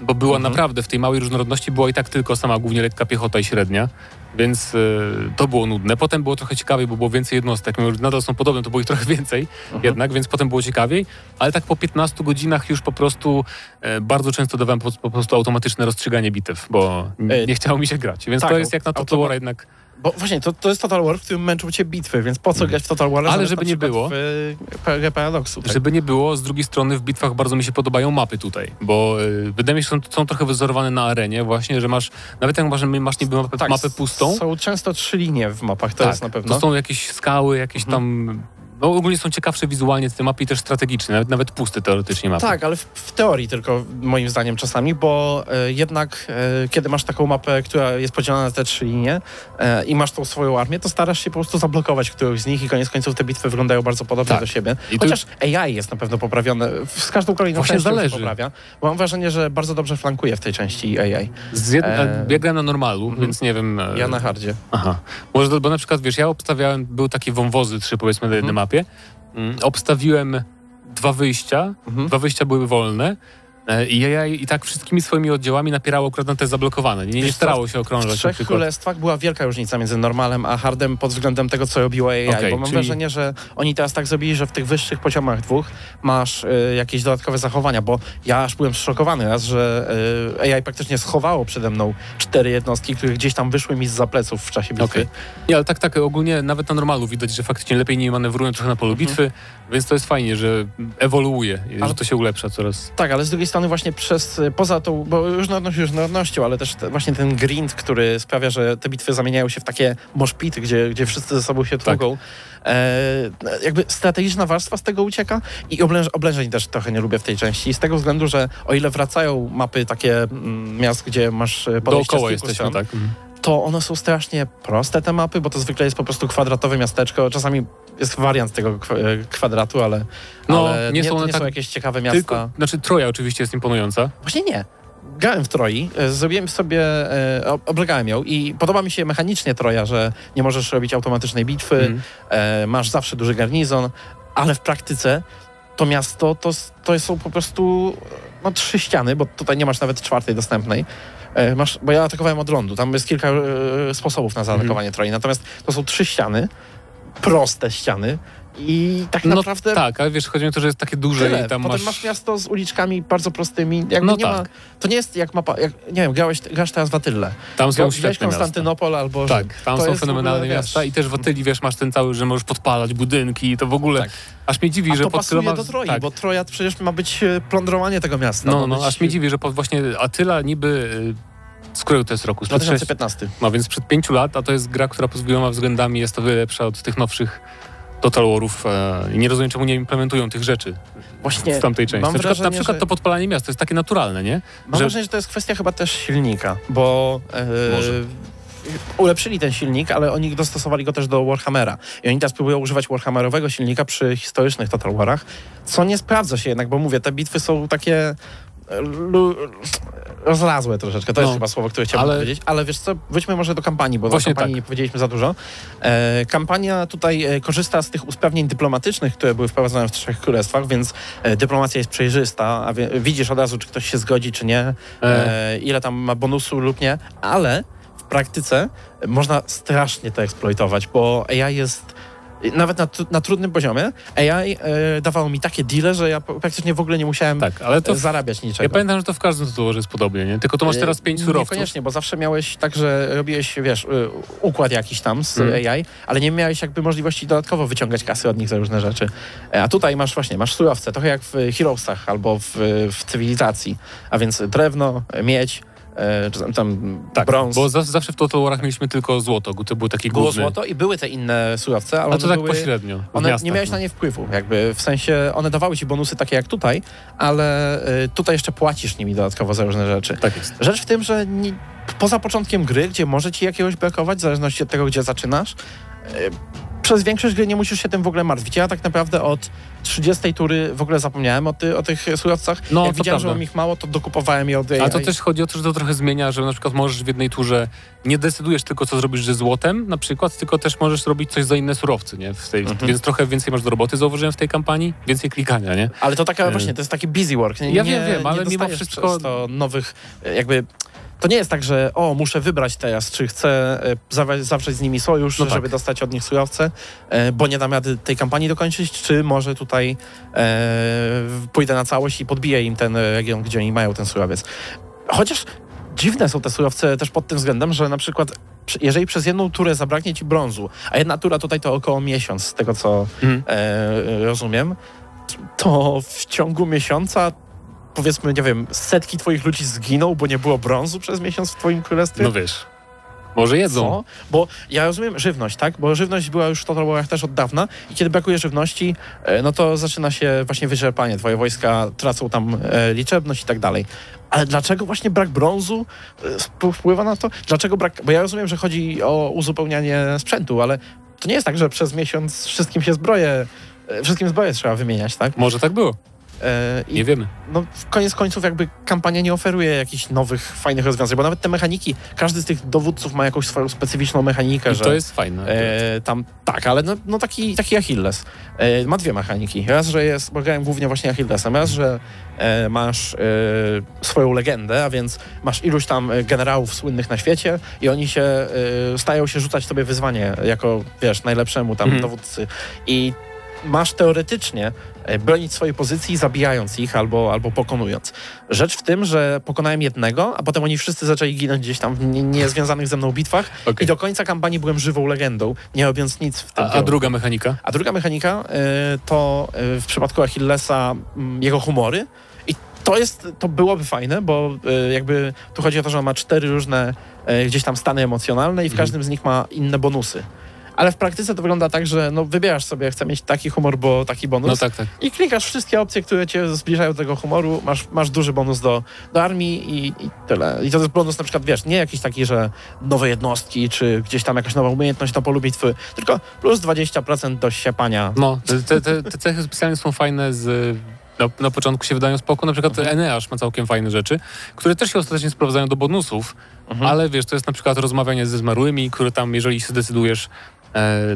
bo była Mhm. naprawdę w tej małej różnorodności była i tak tylko sama głównie lekka piechota i średnia, więc e, to było nudne. Potem było trochę ciekawiej, bo było więcej jednostek. Mimo, że nadal są podobne, to było ich trochę [laughs] więcej Mhm. jednak, więc potem było ciekawiej, ale tak po 15 godzinach już po prostu e, bardzo często dawałem po, po prostu automatyczne rozstrzyganie bitew, bo n- E, nie chciało mi się grać. Więc tak, to jest jak na automa- War jednak Bo właśnie, to, to jest Total War, w którym męczą cię bitwy, więc po co grać w Total War? Ale żeby nie było. W Paradoksu. Tak? Żeby nie było, z drugiej strony w bitwach bardzo mi się podobają mapy tutaj, bo y, wydaje mi się, że są, są trochę wyzorowane na arenie właśnie, że masz, nawet jak masz, masz niby mapę, Tak, mapę pustą, Są często trzy linie w mapach, to tak, jest na pewno. to są jakieś skały, jakieś Mhm. tam, no ogólnie są ciekawsze wizualnie te mapy i też strategiczne, nawet, nawet puste teoretycznie mapy. Tak, ale w, w teorii tylko moim zdaniem czasami, bo e, jednak e, kiedy masz taką mapę, która jest podzielona na te trzy linie e, i masz tą swoją armię, to starasz się po prostu zablokować którąś z nich i koniec końców te bitwy wyglądają bardzo podobnie Tak. do siebie. I tu- Chociaż AI jest na pewno poprawione. Z każdą kolejną Właśnie częścią zależy. się poprawia. Mam wrażenie, że bardzo dobrze flankuje w tej części AI. Z jed... E, Ja grałem na normalu, mhm. więc nie wiem... e, Ja na hardzie. Aha. Może, bo na przykład, wiesz, ja obstawiałem, były takie wąwozy trzy powiedzmy na jednej Mhm. mapie, Mm, obstawiłem dwa wyjścia, Mhm. dwa wyjścia były wolne i ja i tak wszystkimi swoimi oddziałami napierało akurat na te zablokowane. Nie, nie starało się W okrążać na Trzech. Królestwach była wielka różnica między normalem a hardem pod względem tego, co robiło AI, Okej, bo mam czyli- wrażenie, że oni teraz tak zrobili, że w tych wyższych poziomach dwóch masz y, jakieś dodatkowe zachowania, bo ja aż byłem zszokowany raz, że y, AI praktycznie schowało przede mną cztery jednostki, które gdzieś tam wyszły mi z pleców w czasie bitwy. Okej. Nie, ale tak, tak, ogólnie nawet na normalu widać, że faktycznie lepiej nie manewrują trochę na polu Mhm. bitwy, więc to jest fajnie, że ewoluuje, Ale- że to się ulepsza coraz. Tak, ale z drugiej strony właśnie przez, poza tą, bo różnorodność różnorodnością, ale też te, właśnie ten grind, który sprawia, że te bitwy zamieniają się w takie moszpity, gdzie, gdzie wszyscy ze sobą się Tak. tługą. E, jakby strategiczna warstwa z tego ucieka i oblęż, oblężeń też trochę nie lubię w tej części. Z tego względu, że o ile wracają mapy takie mm, miast, gdzie masz e, podejście z Dookoła kilku jesteśmy, stron, tak. Mhm. To one są strasznie proste te mapy, bo to zwykle jest po prostu kwadratowe miasteczko. Czasami jest wariant tego e, kwadratu, ale, No, ale nie nie, są nie tak są jakieś ciekawe miasta. Tylko, znaczy Troja oczywiście jest imponująca. Właśnie nie. grałem w Troi, e, zrobiłem sobie, e, ob- oblegałem ją i podoba mi się mechanicznie Troja, że nie możesz robić automatycznej bitwy, Mhm. e, masz zawsze duży garnizon, ale w praktyce to miasto to, to są po prostu no, trzy ściany, bo tutaj nie masz nawet czwartej dostępnej. E, Masz, bo ja atakowałem od lądu, tam jest kilka e, sposobów na zaatakowanie Troi, natomiast to są trzy ściany, proste ściany i tak No naprawdę tak, ale wiesz, chodzi mi o to, że jest takie duże Tyle. i tam Potem masz... masz... miasto z uliczkami bardzo prostymi. Jakby No nie tak. ma, to nie jest jak mapa. Jak, nie wiem, grałeś, grasz teraz w Atylę. Tam są Gra- świetne miasta. Konstantynopol albo Tak, tam To są fenomenalne ogóle, miasta wiesz, i też w Atyli, wiesz, masz ten cały, że możesz podpalać budynki i to w ogóle... Tak. Aż mnie dziwi, A że to pod tyloma... do Troi, tak. bo Troja przecież ma być e, plądrowanie tego miasta. No, no, być aż mnie dziwi, że pod właśnie Atyla niby... Z którego to jest roku? Sprzed sześć- 2015. No więc przed pięciu lat, a to jest gra, która pod wieloma względami jest o wiele lepsza od tych nowszych Total Warów e, i nie rozumiem, czemu nie implementują tych rzeczy Właśnie w tamtej części. mam Na przykład, na wrażenie, przykład że- to podpalanie miasta, to jest takie naturalne, nie? Mam że- wrażenie, że to jest kwestia chyba też silnika, bo e, Może. ulepszyli ten silnik, ale oni dostosowali go też do Warhammera. I oni teraz próbują używać Warhammerowego silnika przy historycznych Total Warach, co nie sprawdza się jednak, bo mówię, te bitwy są takie lu, rozlazłe troszeczkę, to jest No, chyba słowo, które chciałbym ale- powiedzieć, ale wiesz co, wróćmy może do kampanii, bo Właśnie o kampanii tak. nie powiedzieliśmy za dużo. E, kampania tutaj e, korzysta z tych usprawnień dyplomatycznych, które były wprowadzone w Trzech Królestwach, więc e, dyplomacja jest przejrzysta, a wie, widzisz od razu, czy ktoś się zgodzi, czy nie, e, ile tam ma bonusu lub nie, ale w praktyce można strasznie to eksploitować, bo AI jest nawet na, na trudnym poziomie, AI e, dawało mi takie deale, że ja praktycznie w ogóle nie musiałem Tak, ale to... e, zarabiać niczego. Ja pamiętam, że to w każdym tytułze jest podobnie, nie? Tylko to masz teraz pięć E, surowców. Niekoniecznie, bo zawsze miałeś tak, że robiłeś, wiesz, y, układ jakiś tam z Mm. AI, ale nie miałeś jakby możliwości dodatkowo wyciągać kasy od nich za różne rzeczy. E, A tutaj masz właśnie, masz surowce, trochę jak w Heroesach albo w, w cywilizacji, a więc drewno, miedź, e, czy tam, Tak, brąz. bo za, zawsze w Total Warach mieliśmy tylko złoto, to był taki było główny... złoto i były te inne surowce, ale A to tak były... pośrednio. One miastach, nie miałeś no. na nie wpływu, jakby w sensie one dawały ci bonusy takie jak tutaj, ale y, tutaj jeszcze płacisz nimi dodatkowo za różne rzeczy. Tak jest. Rzecz w tym, że nie, poza początkiem gry, gdzie może ci jakiegoś brakować, w zależności od tego, gdzie zaczynasz, e, przez większość gry nie musisz się tym w ogóle martwić. Ja tak naprawdę od 30 tury w ogóle zapomniałem o, ty, o tych surowcach. No, Jak widziałem, że prawda. mam ich mało, to dokupowałem je od AI. A to też chodzi o to, że to trochę zmienia, że na przykład możesz w jednej turze nie decydujesz tylko, co zrobisz ze złotem na przykład, tylko też możesz robić coś za inne surowce, nie? W tej, Mhm. Więc trochę więcej masz do roboty, zauważyłem w tej kampanii, więcej klikania, nie? Ale to taka E, właśnie, to jest taki busy work. Nie, ja wiem, wiem, ale nie mimo wszystko- to nowych, e, jakby... To nie jest tak, że o, muszę wybrać teraz, czy chcę e, zawa- zawrzeć z nimi sojusz, No tak. żeby dostać od nich surowce, e, bo nie dam rady tej kampanii dokończyć, czy może tutaj e, pójdę na całość i podbiję im ten region, gdzie oni mają ten surowiec. Chociaż dziwne są te surowce też pod tym względem, że na przykład przy- jeżeli przez jedną turę zabraknie ci brązu, a jedna tura tutaj to około miesiąc, z tego co Mhm. e, rozumiem, to w ciągu miesiąca powiedzmy, nie wiem, setki twoich ludzi zginą, bo nie było brązu przez miesiąc w twoim królestwie? No wiesz, może jedzą. Co? Bo ja rozumiem żywność, tak? Bo żywność była już w Total Warach też od dawna i kiedy brakuje żywności, e, no to zaczyna się właśnie wyczerpanie. Twoje wojska tracą tam e, liczebność i tak dalej. Ale dlaczego właśnie brak brązu e, wpływa na to? Dlaczego brak... Bo ja rozumiem, że chodzi o uzupełnianie sprzętu, ale to nie jest tak, że przez miesiąc wszystkim się zbroje, wszystkim zbroje trzeba wymieniać, tak? Może tak było, I nie wiemy. no, w koniec końców jakby kampania nie oferuje jakichś nowych, fajnych rozwiązań, bo nawet te mechaniki, każdy z tych dowódców ma jakąś swoją specyficzną mechanikę, I że to jest fajne. e, tam, tak, ale no, no taki, taki Achilles. E, ma dwie mechaniki. Raz, że jest, bo grałem głównie właśnie Achillesem, raz, że e, masz e, swoją legendę, a więc masz iluś tam e, generałów słynnych na świecie i oni się, e, stają się rzucać tobie wyzwanie jako, wiesz, najlepszemu tam Mhm. dowódcy. I masz teoretycznie e, bronić swojej pozycji, zabijając ich albo, albo pokonując. Rzecz w tym, że pokonałem jednego, a potem oni wszyscy zaczęli ginąć gdzieś tam w nie- niezwiązanych ze mną bitwach Okej. i do końca kampanii byłem żywą legendą, nie robiąc nic w tym A, a druga mechanika? A druga mechanika y, to y, w przypadku Achillesa mm, jego humory. I to jest, to byłoby fajne, bo y, jakby tu chodzi o to, że on ma cztery różne y, gdzieś tam stany emocjonalne i w Mhm. każdym z nich ma inne bonusy. Ale w praktyce to wygląda tak, że no, wybierasz sobie, chcę mieć taki humor, bo taki bonus. No tak, tak. I klikasz wszystkie opcje, które cię zbliżają do tego humoru, masz, masz duży bonus do, do armii i, i tyle. I to jest bonus na przykład, wiesz, nie jakiś taki, że nowe jednostki, czy gdzieś tam jakaś nowa umiejętność na polu bitwy, tylko plus 20% do siepania. No, te, te, te cechy specjalne są fajne z na, na początku się wydają spoko. Na przykład Mhm. Eneasz ma całkiem fajne rzeczy, które też się ostatecznie sprowadzają do bonusów, Mhm. ale wiesz, to jest na przykład rozmawianie ze zmarłymi, które tam, jeżeli się zdecydujesz,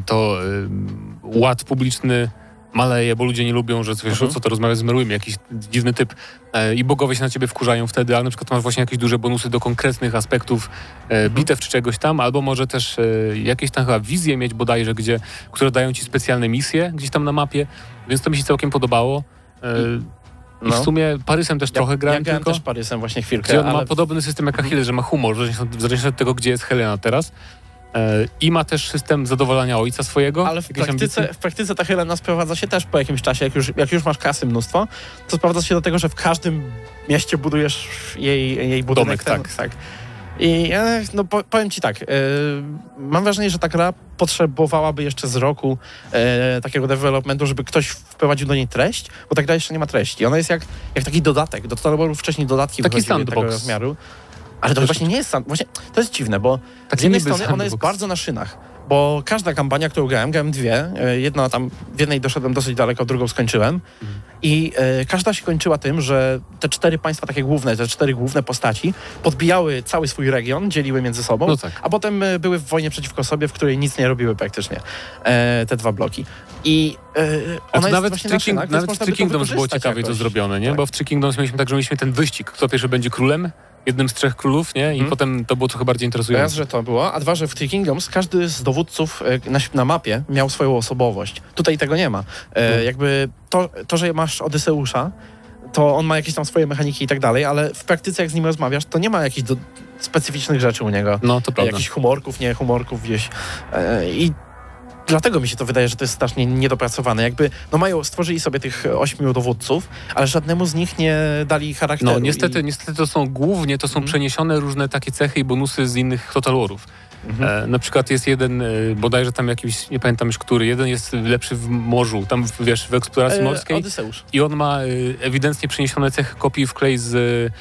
to e, ład publiczny maleje, bo ludzie nie lubią, że wiesz, Mhm. co to rozmawiać z zmarłymi, jakiś dziwny typ e, i bogowie się na ciebie wkurzają wtedy, ale na przykład masz właśnie jakieś duże bonusy do konkretnych aspektów e, Mhm. bitew czy czegoś tam, albo może też e, jakieś tam chyba wizje mieć bodajże, gdzie, które dają ci specjalne misje gdzieś tam na mapie, więc to mi się całkiem podobało. E, I w No. sumie Parysem też trochę ja, grałem ja grałem tylko. też Parysem właśnie chwilkę, Gdzie on ale ma podobny system jak Achilles, że ma humor, w w zależności od tego, gdzie jest Helena teraz. E, I ma też system zadowalania ojca swojego. Ale w praktyce, w praktyce ta Helena sprowadza się też po jakimś czasie, jak już, jak już masz kasy mnóstwo, to sprowadza się do tego, że w każdym mieście budujesz jej, jej budynek. Domek, ten, tak. I e, no, po, powiem ci tak, e, mam wrażenie, że ta gra potrzebowałaby jeszcze z roku takiego developmentu, żeby ktoś wprowadził do niej treść, bo ta gra jeszcze nie ma treści. Ona jest jak, jak taki dodatek. Do Total Warów wcześniej dodatki Taki wychodziły tego sandbox. rozmiaru. Ale to właśnie nie jest sam, właśnie to jest dziwne, bo Taki z jednej strony ona jest bardzo na szynach, bo każda kampania, którą grałem, grałem dwie, e, jedna tam, w jednej doszedłem dosyć daleko, drugą skończyłem Mhm. i e, każda się kończyła tym, że te cztery państwa takie główne, te cztery główne postaci podbijały cały swój region, dzieliły między sobą, No tak. a potem e, były w wojnie przeciwko sobie, w której nic nie robiły praktycznie, te dwa bloki. I ona to jest nawet w Three, King, nawet w Three by to Kingdoms było ciekawie to jakoś. zrobione, nie? Tak. Bo w Three Kingdoms mieliśmy tak, że mieliśmy ten wyścig, kto pierwszy będzie królem, jednym z trzech królów, nie? I Mhm. potem to było trochę bardziej Raz, interesujące. że to było, a dwa, że w Three Kingdoms każdy z dowódców e, na, na mapie miał swoją osobowość. Tutaj tego nie ma. E, Mhm. Jakby to, to, że masz Odyseusza, to on ma jakieś tam swoje mechaniki i tak dalej, ale w praktyce jak z nim rozmawiasz, to nie ma jakichś specyficznych rzeczy u niego. No, to prawda. Jakichś humorków, nie humorków gdzieś. E, I dlatego mi się to wydaje, że to jest strasznie niedopracowane. Jakby, no mają, stworzyli sobie tych ośmiu dowódców, ale żadnemu z nich nie dali charakteru. No, niestety, i... niestety to są głównie, to są Mhm. przeniesione różne takie cechy i bonusy z innych Total Warów. Mhm. E, na przykład jest jeden, e, bodajże tam jakiś, nie pamiętam już który, jeden jest lepszy w morzu, tam w- wiesz, w eksploracji E, morskiej Odyseusz. i on ma e, ewidentnie przeniesione cechy kopii w klej z,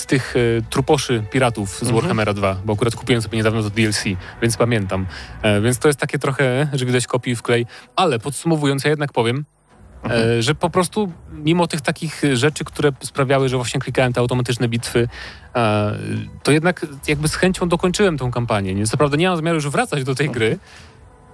z tych e, truposzy piratów z Mhm. Warhammera 2, bo akurat kupiłem sobie niedawno to DLC, więc pamiętam. E, więc to jest takie trochę, że widać kopii w klej, ale podsumowując, ja jednak powiem, Mhm. E, że po prostu mimo tych takich rzeczy, które sprawiały, że właśnie klikałem te automatyczne bitwy, e, to jednak jakby z chęcią dokończyłem tą kampanię. Nie? Co prawda nie mam zamiaru już wracać do tej gry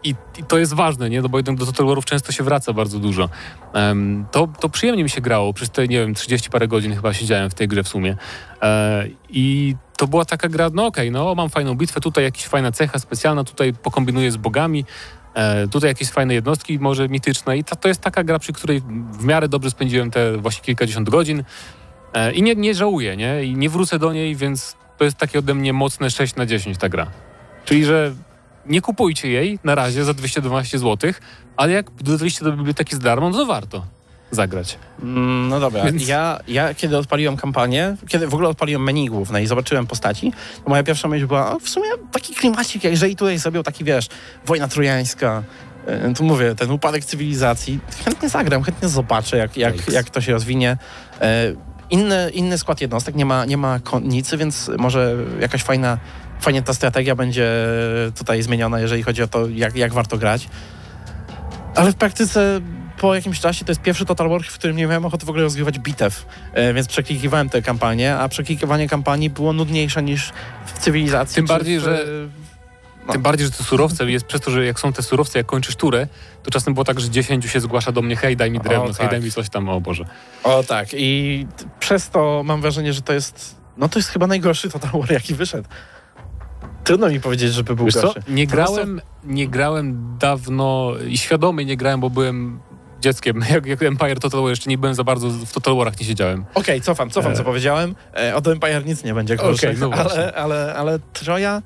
i, i to jest ważne, nie? No bo jednak do Total Warów często się wraca bardzo dużo. Em, to, to przyjemnie mi się grało. Przez te, nie wiem, 30 parę godzin chyba siedziałem w tej grze w sumie. E, I to była taka gra, no okej, no mam fajną bitwę, tutaj jakaś fajna cecha specjalna, tutaj pokombinuję z bogami, E, tutaj jakieś fajne jednostki, może mityczne i to, to jest taka gra, przy której w miarę dobrze spędziłem te właśnie kilkadziesiąt godzin e, i nie, nie żałuję, nie? I nie wrócę do niej, więc to jest takie ode mnie mocne 6 na 10 ta gra. Czyli, że nie kupujcie jej na razie za 212 zł, ale jak dodaliście do biblioteki z darmo, no to warto zagrać. Mm, No dobra, Więc- ja, ja kiedy odpaliłem kampanię, kiedy w ogóle odpaliłem menu główne i zobaczyłem postaci, to moja pierwsza myśl była, w sumie taki klimacik, jak jeżeli tutaj zrobią taki, wiesz, wojna trojańska, e, tu mówię, ten upadek cywilizacji, chętnie zagram, chętnie zobaczę, jak, jak, jak to się rozwinie. E, Inny, inny skład jednostek, nie ma, nie ma konnicy, więc może jakaś fajna, fajnie ta strategia będzie tutaj zmieniona, jeżeli chodzi o to, jak, jak warto grać. Ale w praktyce po jakimś czasie to jest pierwszy Total War, w którym nie miałem ochoty w ogóle rozgrywać bitew, e, więc przeklikiwałem tę kampanię, a przeklikiwanie kampanii było nudniejsze niż w cywilizacji. Tym bardziej, w, że- No. Tym bardziej, że te surowce jest przez to, że jak są te surowce, jak kończysz turę, to czasem było tak, że 10 się zgłasza do mnie, hej, daj mi drewno, O, hej, tak. daj mi coś tam, o Boże. O tak, i przez to mam wrażenie, że to jest, no to jest chyba najgorszy Total War, jaki wyszedł. Trudno mi powiedzieć, żeby był Wiesz co, gorszy. nie Po prostu- grałem, nie grałem dawno i świadomie nie grałem, bo byłem dzieckiem. [laughs] Jak, jak Empire Total War, jeszcze nie byłem za bardzo w Total Warach, nie siedziałem. Okej, cofam, cofam, co E. powiedziałem. E, od Empire nic nie będzie gorsze, Okej, no właśnie. ale, ale, ale Troja...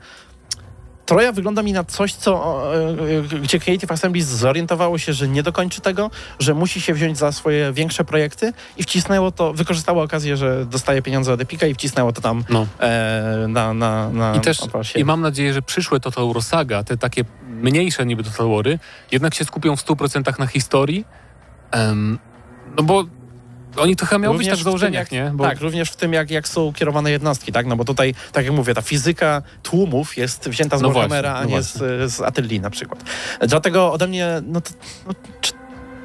Troja wygląda mi na coś, co, e, e, gdzie Creative Assembly zorientowało się, że nie dokończy tego, że musi się wziąć za swoje większe projekty i wcisnęło to, wykorzystało okazję, że dostaje pieniądze od Epica i wcisnęło to tam No. e, na, na, na I też na i mam nadzieję, że przyszłe Total War Saga, te takie mniejsze niby Total Wary, jednak się skupią w 100% na historii. Em, no bo oni to chyba miało być Również tak w w tym, założeniach, jak- nie? Bo Tak, również w tym, jak, jak są kierowane jednostki, tak? No bo tutaj, tak jak mówię, ta fizyka tłumów jest wzięta z No Warhammera, a no nie z, z Atylli na przykład. Dlatego ode mnie, no to no, cz-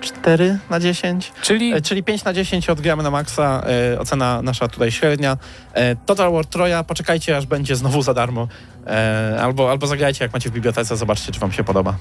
4 na 10. Czyli E, Czyli 5 na 10 odgramy na maksa, e, ocena nasza tutaj średnia. E, Total War Troja, poczekajcie aż będzie znowu za darmo. E, albo, albo zagrajcie jak macie w bibliotece, zobaczcie czy wam się podoba.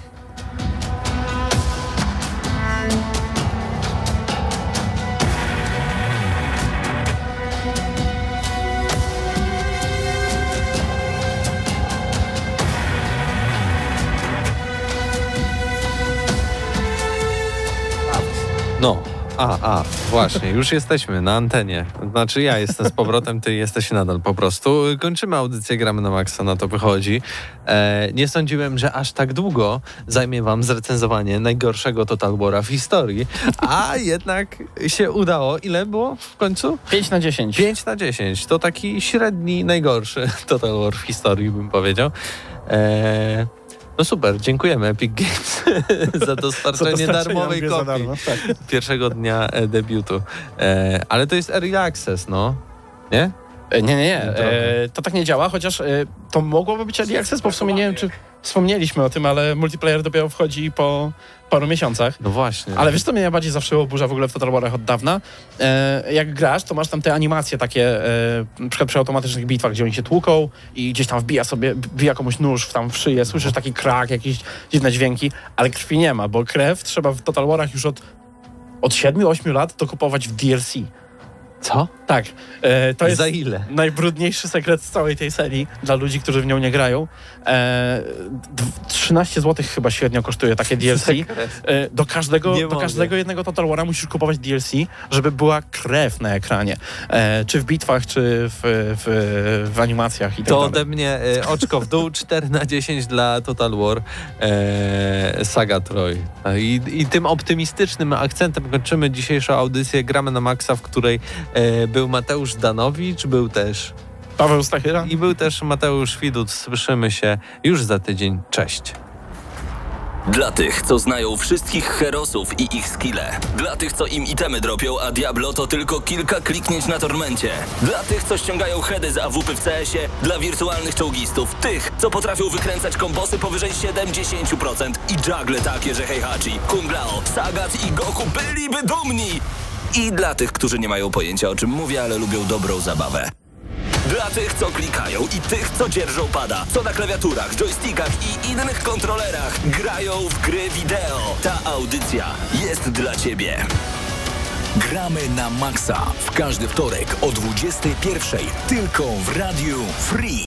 A, a, właśnie, już jesteśmy na antenie. Znaczy ja jestem z powrotem, ty jesteś nadal po prostu. Kończymy audycję, gramy na maksa, na to wychodzi. E, nie sądziłem, że aż tak długo zajmie wam zrecenzowanie najgorszego Total War'a w historii, a jednak się udało. Ile było w końcu? 5 na 10. 5 na 10. To taki średni, najgorszy Total War w historii, bym powiedział. E, no super, dziękujemy Epic Games [laughs] [laughs] za dostarczenie darmowej kopii darmo, tak. pierwszego dnia e, debiutu. E, ale to jest early access, no. Nie? E, Nie, nie, nie. E, to tak nie działa, chociaż e, to mogłoby być early access, bo w sumie nie wiem, czy wspomnieliśmy o tym, ale multiplayer dopiero wchodzi po paru miesiącach. No właśnie. Ale wiesz, co mnie najbardziej zawsze oburza w ogóle w Total War'ach od dawna? E, jak grasz, to masz tam te animacje takie, e, na przykład przy automatycznych bitwach, gdzie oni się tłuką i gdzieś tam wbija sobie, wbija komuś nóż w tam w szyję, słyszysz taki krak, jakieś dziwne dźwięki, ale krwi nie ma, bo krew trzeba w Total War'ach już od, od 7-8 lat dokupować w DLC. Co? Tak, e, to jest Za ile? najbrudniejszy sekret z całej tej serii dla ludzi, którzy w nią nie grają. E, dw- 13 zł chyba średnio kosztuje takie DLC. E, do każdego, Nie do mogę. każdego jednego Total War'a musisz kupować DLC, żeby była krew na ekranie. E, czy w bitwach, czy w, w, w animacjach i tak To ode mnie e, oczko w dół, 4 na 10 dla Total War e, Saga Troy. A I, I tym optymistycznym akcentem kończymy dzisiejszą audycję. Gramy na maksa, w której e, był Mateusz Danowicz, był też Paweł Stachyra? i był też Mateusz Widut. Słyszymy się już za tydzień. Cześć. Dla tych, co znają wszystkich herosów i ich skille. Dla tych, co im itemy dropią, a Diablo to tylko kilka kliknięć na tormencie. Dla tych, co ściągają heady z AWP w CS-ie. Dla wirtualnych czołgistów. Tych, co potrafią wykręcać kombosy powyżej 70% i juggle takie, że Heihachi, Kung Lao, Sagat i Goku byliby dumni. I dla tych, którzy nie mają pojęcia o czym mówię, ale lubią dobrą zabawę. Dla tych, co klikają i tych, co dzierżą pada, co na klawiaturach, joystickach i innych kontrolerach grają w gry wideo. Ta audycja jest dla Ciebie. Gramy na maksa w każdy wtorek o 21.00 tylko w Radiu Free.